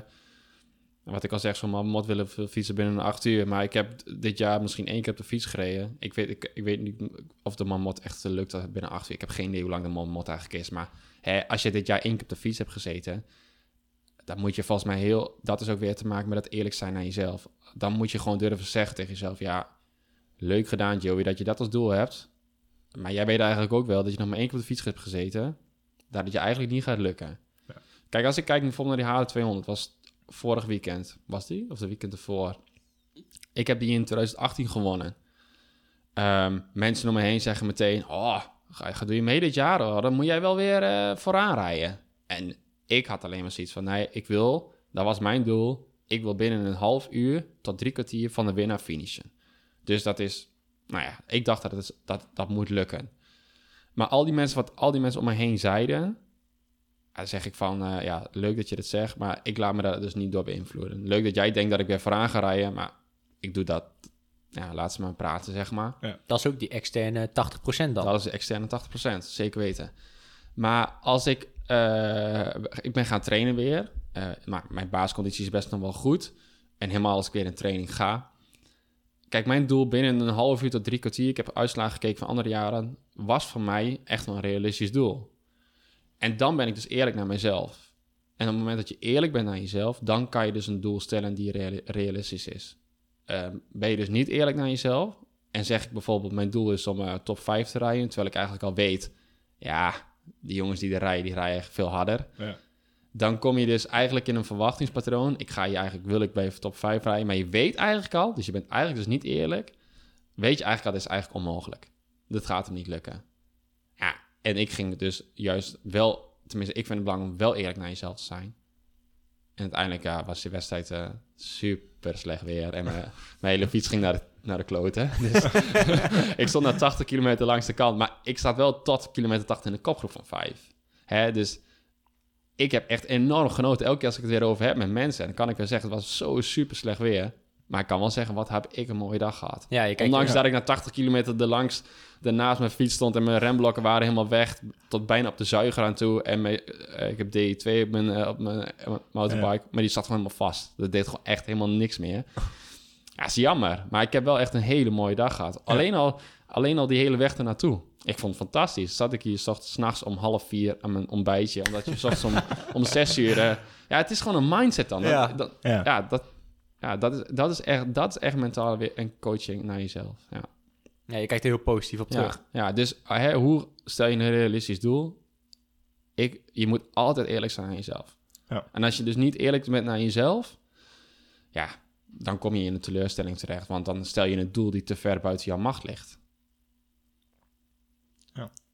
wat ik al zeg, zo'n mot willen fietsen binnen een acht uur. Maar ik heb dit jaar misschien één keer op de fiets gereden. Ik weet, ik, weet niet of de mamot echt lukt binnen acht uur. Ik heb geen idee hoe lang de mamot eigenlijk is. Maar hè, als je dit jaar één keer op de fiets hebt gezeten... dan moet je volgens mij heel... Dat is ook weer te maken met dat eerlijk zijn naar jezelf. Dan moet je gewoon durven zeggen tegen jezelf... Ja, leuk gedaan Joey dat je dat als doel hebt. Maar jij weet eigenlijk ook wel dat je nog maar één keer op de fiets hebt gezeten... dat het je eigenlijk niet gaat lukken. Kijk, als ik kijk bijvoorbeeld naar die HL200... was vorig weekend, was die? Of de weekend ervoor? Ik heb die in 2018 gewonnen. Ehm, mensen om me heen zeggen meteen... Oh, ga, ga doe je mee dit jaar? hoor? Dan moet jij wel weer eh, vooraan rijden. En ik had alleen maar zoiets van... Nee, ik wil... Dat was mijn doel. Ik wil binnen een half uur tot drie kwartier van de winnaar finishen. Dus dat is... Nou ja, ik dacht dat het, dat, dat moet lukken. Maar al die mensen, wat al die mensen om me heen zeiden... Dan zeg ik van, eh, ja, leuk dat je dat zegt, maar ik laat me daar dus niet door beïnvloeden. Leuk dat jij denkt dat ik weer vooraan ga rijden, maar ik doe dat, ja, laat ze maar praten, zeg maar. Dat is ook die externe 80% dan. Dat is de externe 80%, zeker weten. Maar als ik, eh, ik ben gaan trainen weer, eh, maar mijn basisconditie is best nog wel goed. En helemaal als ik weer in training ga. Kijk, mijn doel binnen een half uur tot drie kwartier, ik heb uitslagen gekeken van andere jaren, was voor mij echt een realistisch doel. En dan ben ik dus eerlijk naar mezelf. En op het moment dat je eerlijk bent naar jezelf, dan kan je dus een doel stellen die reali- realistisch is. Ehm, ben je dus niet eerlijk naar jezelf en zeg ik bijvoorbeeld mijn doel is om eh, top 5 te rijden, terwijl ik eigenlijk al weet, ja, die jongens die er rijden, die rijden echt veel harder. Ja. Dan kom je dus eigenlijk in een verwachtingspatroon. Ik ga je eigenlijk, wil ik bij top 5 rijden, maar je weet eigenlijk al, dus je bent eigenlijk dus niet eerlijk, weet je eigenlijk al, dat is eigenlijk onmogelijk. Dat gaat hem niet lukken. Ja, en ik ging dus juist wel, tenminste, ik vind het belangrijk om wel eerlijk naar jezelf te zijn. En uiteindelijk ja, was die wedstrijd eh, super slecht weer. En mijn, [laughs] hele fiets ging naar de, naar de kloten. [laughs] Dus [laughs] ik stond naar 80 kilometer langs de kant. Maar ik zat wel tot kilometer 80 in de kopgroep van 5. Hè, dus ik heb echt enorm genoten. Elke keer als ik het weer over heb met mensen. En dan kan ik wel zeggen, het was zo super slecht weer. Maar ik kan wel zeggen, wat heb ik een mooie dag gehad. Ja, je Ondanks dat ik na 80 kilometer er langs daarnaast mijn fiets stond en mijn remblokken waren helemaal weg, tot bijna op de zuiger aan toe. En mijn, eh, ik heb D2 op mijn, eh, op mijn, eh, mijn motorbike, maar die zat gewoon helemaal vast. Dat deed gewoon echt helemaal niks meer. Ja, is jammer, maar ik heb wel echt een hele mooie dag gehad. Alleen, al, alleen al die hele weg ernaartoe. Ik vond het fantastisch. Zat ik hier s ochtends- 's nachts om half vier aan mijn ontbijtje, omdat je s ochtends om, [laughs] om zes uur... eh, ja, het is gewoon een mindset dan. Dat- Ja. dat, Ja. ja, dat, ja dat, is, dat, is echt, dat is echt mentaal weer een coaching naar jezelf. Ja, Ja, je kijkt er heel positief op terug. ja, ja dus hè, hoe stel je een realistisch doel? Ik, je moet altijd eerlijk zijn aan jezelf. Ja. En als je dus niet eerlijk bent naar jezelf, ja, dan kom je in een teleurstelling terecht. Want dan stel je een doel die te ver buiten jouw macht ligt.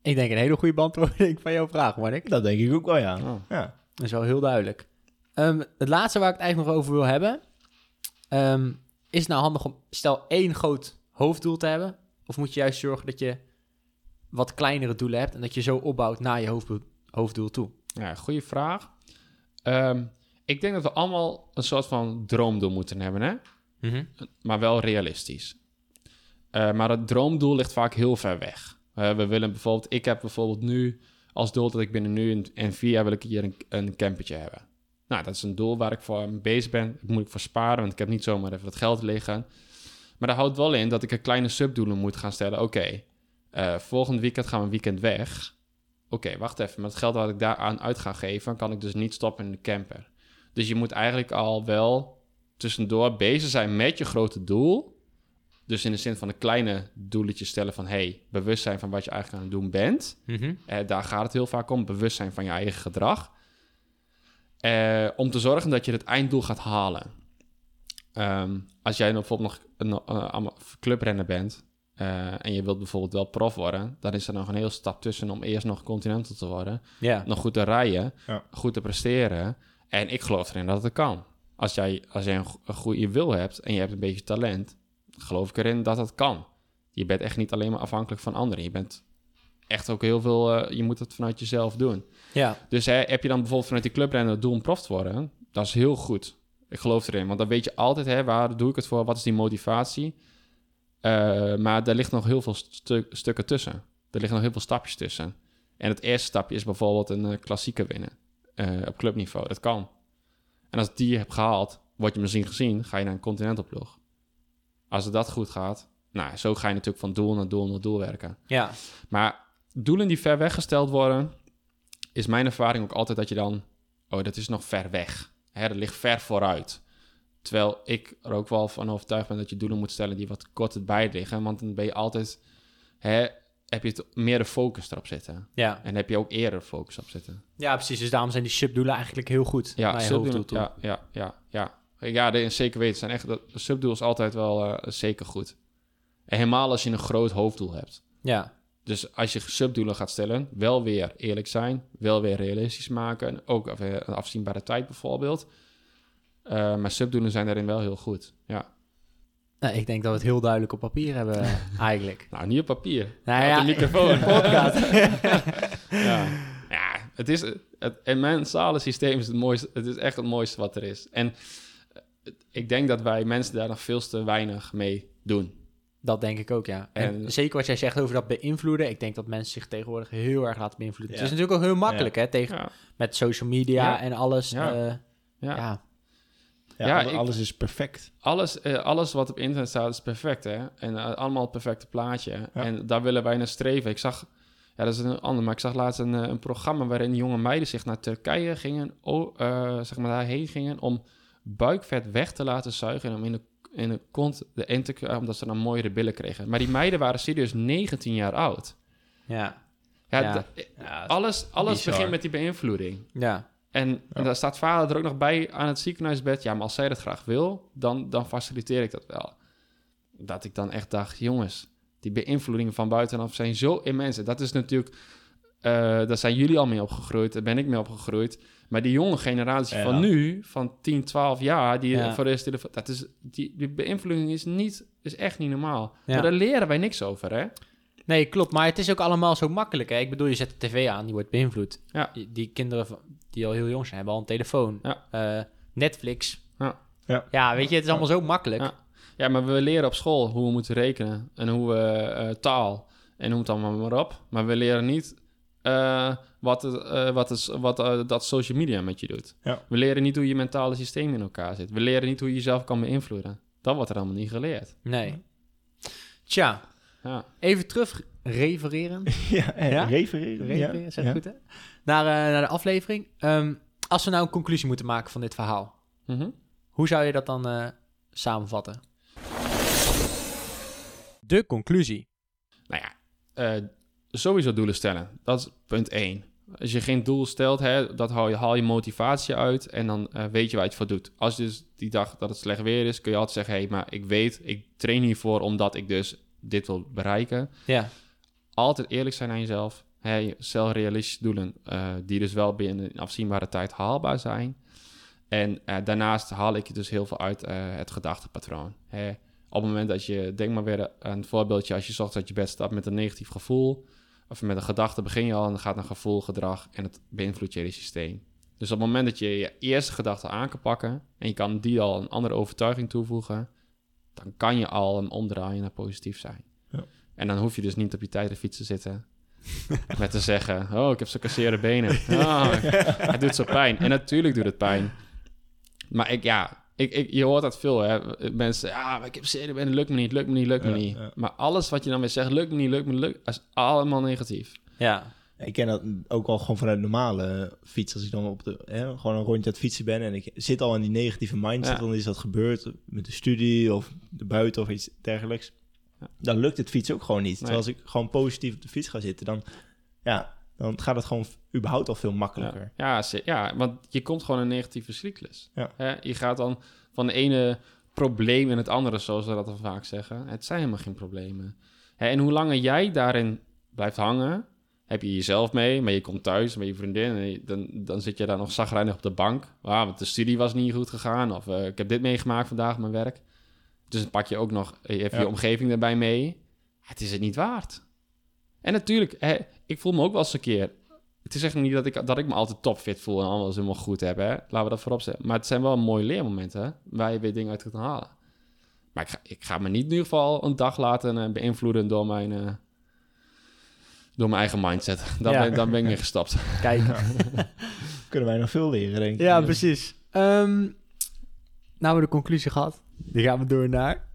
Ik denk een hele goede beantwoording van jouw vraag, Mark. Dat denk ik ook wel, ja. Oh. ja. Dat is wel heel duidelijk. Ehm, het laatste waar ik het eigenlijk nog over wil hebben... ehm, is het nou handig om, stel, één groot hoofddoel te hebben? Of moet je juist zorgen dat je wat kleinere doelen hebt... en dat je zo opbouwt naar je hoofddoel, hoofddoel toe? Ja, goede vraag. Ehm, ik denk dat we allemaal een soort van droomdoel moeten hebben, hè? maar wel realistisch. Eh, maar het droomdoel ligt vaak heel ver weg. We willen bijvoorbeeld, ik heb bijvoorbeeld nu als doel dat ik binnen nu en, vier jaar wil ik hier een, een campertje hebben. Nou, dat is een doel waar ik voor mee bezig ben. Daar moet ik voor sparen, want ik heb niet zomaar even het geld liggen. Maar dat houdt wel in dat ik een kleine subdoelen moet gaan stellen. Oké, eh, volgend weekend gaan we een weekend weg. Oké, wacht even. Met het geld dat ik daaraan uit ga geven, kan ik dus niet stoppen in de camper. Dus je moet eigenlijk al wel tussendoor bezig zijn met je grote doel. Dus in de zin van een kleine doeletje stellen van... hey, bewust zijn van wat je eigenlijk aan het doen bent. Eh, daar gaat het heel vaak om, bewust zijn van je eigen gedrag. Eh, om te zorgen dat je het einddoel gaat halen. Ehm, als jij bijvoorbeeld nog een eh, clubrenner bent... eh, en je wilt bijvoorbeeld wel prof worden... dan is er nog een heel stap tussen om eerst nog continental te worden nog goed te rijden, Ja. goed te presteren. En ik geloof erin dat het kan. Als jij, als jij een, go- een goede wil hebt en je hebt een beetje talent, geloof ik erin dat het kan. Je bent echt niet alleen maar afhankelijk van anderen. Je bent echt ook heel veel, eh, je moet het vanuit jezelf doen. Ja. Dus hè, heb je dan bijvoorbeeld vanuit die clubrenner het doel om prof te worden, dat is heel goed. Ik geloof erin, want dan weet je altijd, hè, waar doe ik het voor, wat is die motivatie. Eh, maar er ligt nog heel veel stu- stukken tussen. Er liggen nog heel veel stapjes tussen. En het eerste stapje is bijvoorbeeld een uh, klassieker winnen op clubniveau. Dat kan. En als die je hebt gehaald, word je misschien gezien, ga je naar een continental ploeg. Als het dat goed gaat, nou, zo ga je natuurlijk van doel naar doel naar doel werken. Ja, Maar doelen die ver weggesteld worden, is mijn ervaring ook altijd dat je dan, oh, dat is nog ver weg. Hè, dat ligt ver vooruit. Terwijl ik er ook wel van overtuigd ben dat je doelen moet stellen die wat korter bij liggen. Want dan ben je altijd, hè, heb je het meer de focus erop zitten. ja. En heb je ook eerder focus op zitten. ja, precies. Dus daarom zijn die subdoelen eigenlijk heel goed. Ja, subdoelen, ja, ja, ja, ja. Ja, de, zeker weten. Zijn echt, de subdoel is altijd wel eh, zeker goed. En helemaal als je een groot hoofddoel hebt. ja. Dus als je subdoelen gaat stellen, wel weer eerlijk zijn, wel weer realistisch maken. En ook even een afzienbare tijd bijvoorbeeld. Eh, maar subdoelen zijn daarin wel heel goed. Ja. Nou, ik denk dat we het heel duidelijk op papier hebben, eh, [laughs] eigenlijk. Nou, niet op papier. Nou op ja, de microfoon. podcast. [laughs] ja. ja, het is het, het systeem is het mooiste. Het is echt het mooiste wat er is. En eh, ik denk dat wij mensen daar nog veel te weinig mee doen. Dat denk ik ook, ja. En, En- zeker wat jij zegt over dat beïnvloeden. Ik denk dat mensen zich tegenwoordig heel erg laten beïnvloeden. Ja. Het is natuurlijk ook heel makkelijk, hè, tegen, Ja, met social media Ja. en alles. Ja. eh, ja. ja. Ja, Ja, ik- alles is perfect. Alles, eh, alles wat op internet staat is perfect, hè? En eh, allemaal het perfecte plaatje. En daar willen wij naar streven. Ik zag, ja, dat is een ander, maar ik zag laatst een, een programma waarin jonge meiden zich naar Turkije gingen, zeg maar daarheen gingen om buikvet weg te laten zuigen en om in de, in de kont de in te omdat ze dan mooiere billen kregen. Maar die meiden waren serieus 19 jaar oud. Ja. Ja, Ja. d- Ja, alles, alles bizar. begint met die beïnvloeding. Ja. En, en daar staat vader er ook nog bij aan het ziekenhuisbed. Ja, maar als zij dat graag wil, dan, dan faciliteer ik dat wel. Dat ik dan echt dacht, jongens, die beïnvloedingen van buitenaf zijn zo immens. En Dat is natuurlijk, eh, daar zijn jullie al mee opgegroeid, daar ben ik mee opgegroeid. Maar die jonge generatie Ja. van nu, van 10, 12 jaar, die Ja. voor de telefoon, dat is, die, die beïnvloeding is, niet, is echt niet normaal. Ja. Maar daar leren wij niks over, hè? Nee, klopt. Maar het is ook allemaal zo makkelijk. Hè? Ik bedoel, je zet de tv aan, die wordt beïnvloed. Ja. Die, die kinderen van- die al heel jong zijn, hebben al een telefoon. Ja. Eh, Netflix. Ja. Ja. ja, weet je, het is allemaal zo makkelijk. Ja. Ja, maar we leren op school hoe we moeten rekenen en hoe we eh, taal en noem het allemaal maar op. Maar we leren niet eh, wat, eh, wat, het, wat eh, dat social media met je doet. Ja. We leren niet hoe je mentale systeem in elkaar zit. We leren niet hoe je jezelf kan beïnvloeden. Dat wordt er allemaal niet geleerd. Nee. Tja, Ja. even terug refereren. [laughs] ja, en Ja? refereren. refereren, ja. zeg ja. goed hè? Naar, eh, naar de aflevering. Ehm, als we nou een conclusie moeten maken van dit verhaal. Mhm. Hoe zou je dat dan eh, samenvatten? De conclusie. Nou ja, eh, sowieso doelen stellen. Dat is punt één. Als je geen doel stelt, hè, dat haal je, haal je motivatie uit en dan eh, weet je waar je het voor doet. Als je dus die dag dat het slecht weer is, kun je altijd zeggen... hé, hey, maar ik weet, ik train hiervoor omdat ik dus dit wil bereiken. Ja, Altijd eerlijk zijn aan jezelf. Hè, stel realistische doelen eh, die dus wel binnen een afzienbare tijd haalbaar zijn. En eh, daarnaast haal ik dus heel veel uit het gedachtepatroon. Hè. Op het moment dat je, denk maar weer een voorbeeldje, als je zocht uit je bed stapt met een negatief gevoel, of met een gedachte begin je al en dan gaat naar gevoel, gedrag en het beïnvloedt je hele systeem. Dus op het moment dat je je eerste gedachte aan kan pakken en je kan die al een andere overtuiging toevoegen, dan kan je al een omdraaien naar positief zijn. Ja. En dan hoef je dus niet op je tijdritfiets te zitten [laughs] met te zeggen, oh, ik heb zo kasseerde benen. Oh, [laughs] het doet zo pijn. En natuurlijk doet het pijn. Maar ik, ja, ik, ik, je hoort dat veel, hè. Mensen, ja, maar ik heb en het lukt me niet, lukt me niet, lukt me Ja, niet. ja. Maar alles wat je dan weer zegt, lukt me niet, lukt me niet, lukt, dat is allemaal negatief. ja, Ik ken dat ook al gewoon vanuit normale fiets. Als ik dan op de, hè, gewoon een rondje aan het fietsen ben en ik zit al in die negatieve mindset, Ja. dan is dat gebeurd met de studie of de buiten of iets dergelijks. Ja. Dan lukt het fietsen ook gewoon niet. Nee. Terwijl als ik gewoon positief op de fiets ga zitten, dan, ja, dan gaat het gewoon überhaupt al veel makkelijker. Ja, ja, want je komt gewoon in een negatieve cyclus. Ja. Hè, je gaat dan van de ene probleem in het andere, zoals we dat dan vaak zeggen. Het zijn helemaal geen problemen. Hè, en hoe langer jij daarin blijft hangen, heb je jezelf mee, maar je komt thuis met je vriendin en dan, dan zit je daar nog zagrijnig op de bank. Ah, want de studie was niet goed gegaan of eh, ik heb dit meegemaakt vandaag mijn werk. Dus dan pak je ook nog je, hebt Ja. je omgeving erbij mee. Het is het niet waard. En natuurlijk, hè, ik voel me ook wel eens een keer het is echt niet dat ik, dat ik me altijd topfit voel en alles helemaal goed heb. Hè? Laten we dat voorop zetten. Maar het zijn wel mooie leermomenten hè? waar je weer dingen uit kunt halen. Maar ik ga, ik ga me niet in ieder geval een dag laten eh, beïnvloeden door mijn, eh, door mijn eigen mindset. [laughs] Dan, Ja. ben, dan ben ik mee gestapt. [laughs] kijk. [laughs] Kunnen wij nog veel leren, denk ik. Ja, precies. Ehm, Nou, we de conclusie gehad. Die gaan we door naar...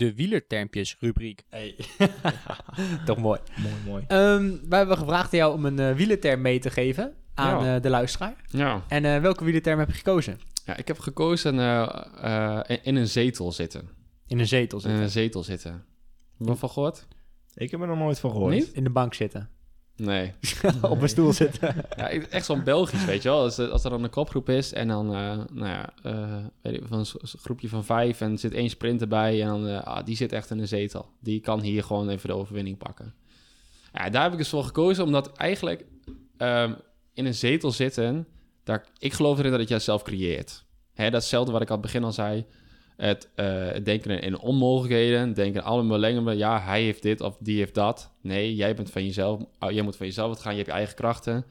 De wielertermpjes rubriek. Hey. [laughs] Toch mooi. Mooi, mooi. Ehm wij hebben gevraagd jou om een eh, wielerterm mee te geven aan Ja. eh, de luisteraar. Ja. En eh, welke wielerterm heb je gekozen? ja, ik heb gekozen eh, eh, in- in een zetel zitten. In een zetel In zitten. een zetel zitten. Heb je ervan gehoord? Ik heb er nog nooit van gehoord. Niet? In de bank zitten. Nee. [laughs] Op een stoel zitten. [laughs] Ja, ik- echt zo'n Belgisch, weet je wel. Als, er- als er dan een kopgroep is en dan, eh, nou ja, eh, weet ik, van een groepje van vijf en er zit één sprinter bij en dan, eh, ah, die zit echt in een zetel. Die kan hier gewoon even de overwinning pakken. Ja, daar heb ik dus voor gekozen, omdat eigenlijk ehm, in een zetel zitten, daar, ik geloof erin dat het jij zelf creëert. Hè, dat is hetzelfde wat ik aan het begin al zei. Het, eh, het denken in onmogelijkheden, denken alle belangen, ja, hij heeft dit of die heeft dat. Nee, jij bent van jezelf, oh, jij moet van jezelf wat gaan, je hebt je eigen krachten.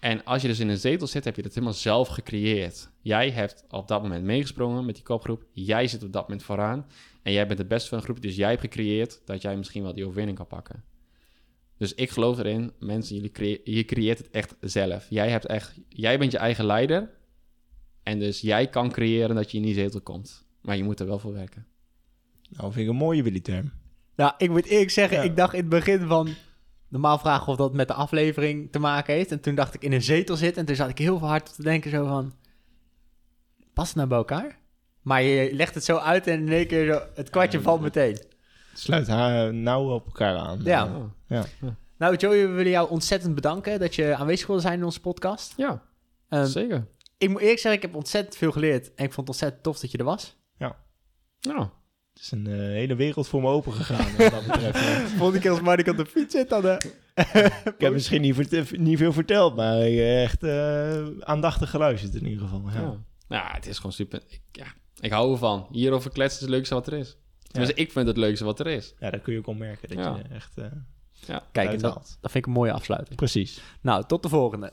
En als je dus in een zetel zit, heb je dat helemaal zelf gecreëerd. Jij hebt op dat moment meegesprongen met die kopgroep. Jij zit op dat moment vooraan. En jij bent de beste van de groep. Dus jij hebt gecreëerd dat jij misschien wel die overwinning kan pakken. Dus ik geloof erin, mensen, jullie je creëert het echt zelf. Jij, hebt echt, jij bent je eigen leider. En dus jij kan creëren dat je in die zetel komt. Maar je moet er wel voor werken. Nou, vind ik een mooie Willy-term. Nou, ik moet eerlijk zeggen, Ja. ik dacht in het begin van... Normaal vragen of dat met de aflevering te maken heeft. En toen dacht ik in een zetel zitten. En toen zat ik heel veel hard te denken zo van... Past het nou bij elkaar? Maar je legt het zo uit en in één keer zo, het kwartje valt meteen. Het sluit haar nauw op elkaar aan. Ja. Oh. Ja. Nou Joey, we willen jou ontzettend bedanken dat je aanwezig wilde zijn in onze podcast. Ja, Ehm, zeker. ik moet eerlijk zeggen, ik heb ontzettend veel geleerd. En ik vond het ontzettend tof dat je er was. Nou, Het is een eh, hele wereld voor me open gegaan. wat dat betreft. Ja. [laughs] Volgende keer als Mark op de fiets zit, dan... eh, [laughs] Ik heb misschien niet, vert- niet veel verteld, maar ik heb echt eh, aandachtig geluisterd in ieder geval. Ja. Ja. Nou, het is gewoon super. Ik, ja, ik hou ervan. Hierover kletsen is het leukste wat er is. Dus ik vind het leukste wat er is. ja, daar kun je ook al merken dat Ja. je echt eh Kijk, dat, dat vind ik een mooie afsluiting. Precies. Nou, tot de volgende.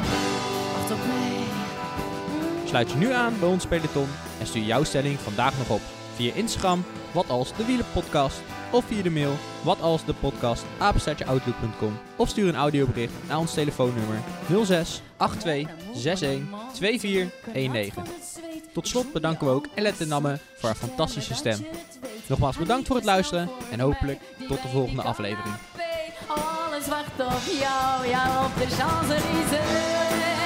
Sluit je nu aan bij ons peloton en stuur jouw stelling vandaag nog op. Via Instagram, wat als de wielenpodcast. Of via de mail, wat als de podcast, apenstaartjeoutlook.com. Of stuur een audiobericht naar ons telefoonnummer 06 82 61 2419. Tot slot bedanken we ook Elette Namme voor haar fantastische stem. Nogmaals bedankt voor het luisteren en hopelijk tot de volgende aflevering. Alles wacht op jou, op de.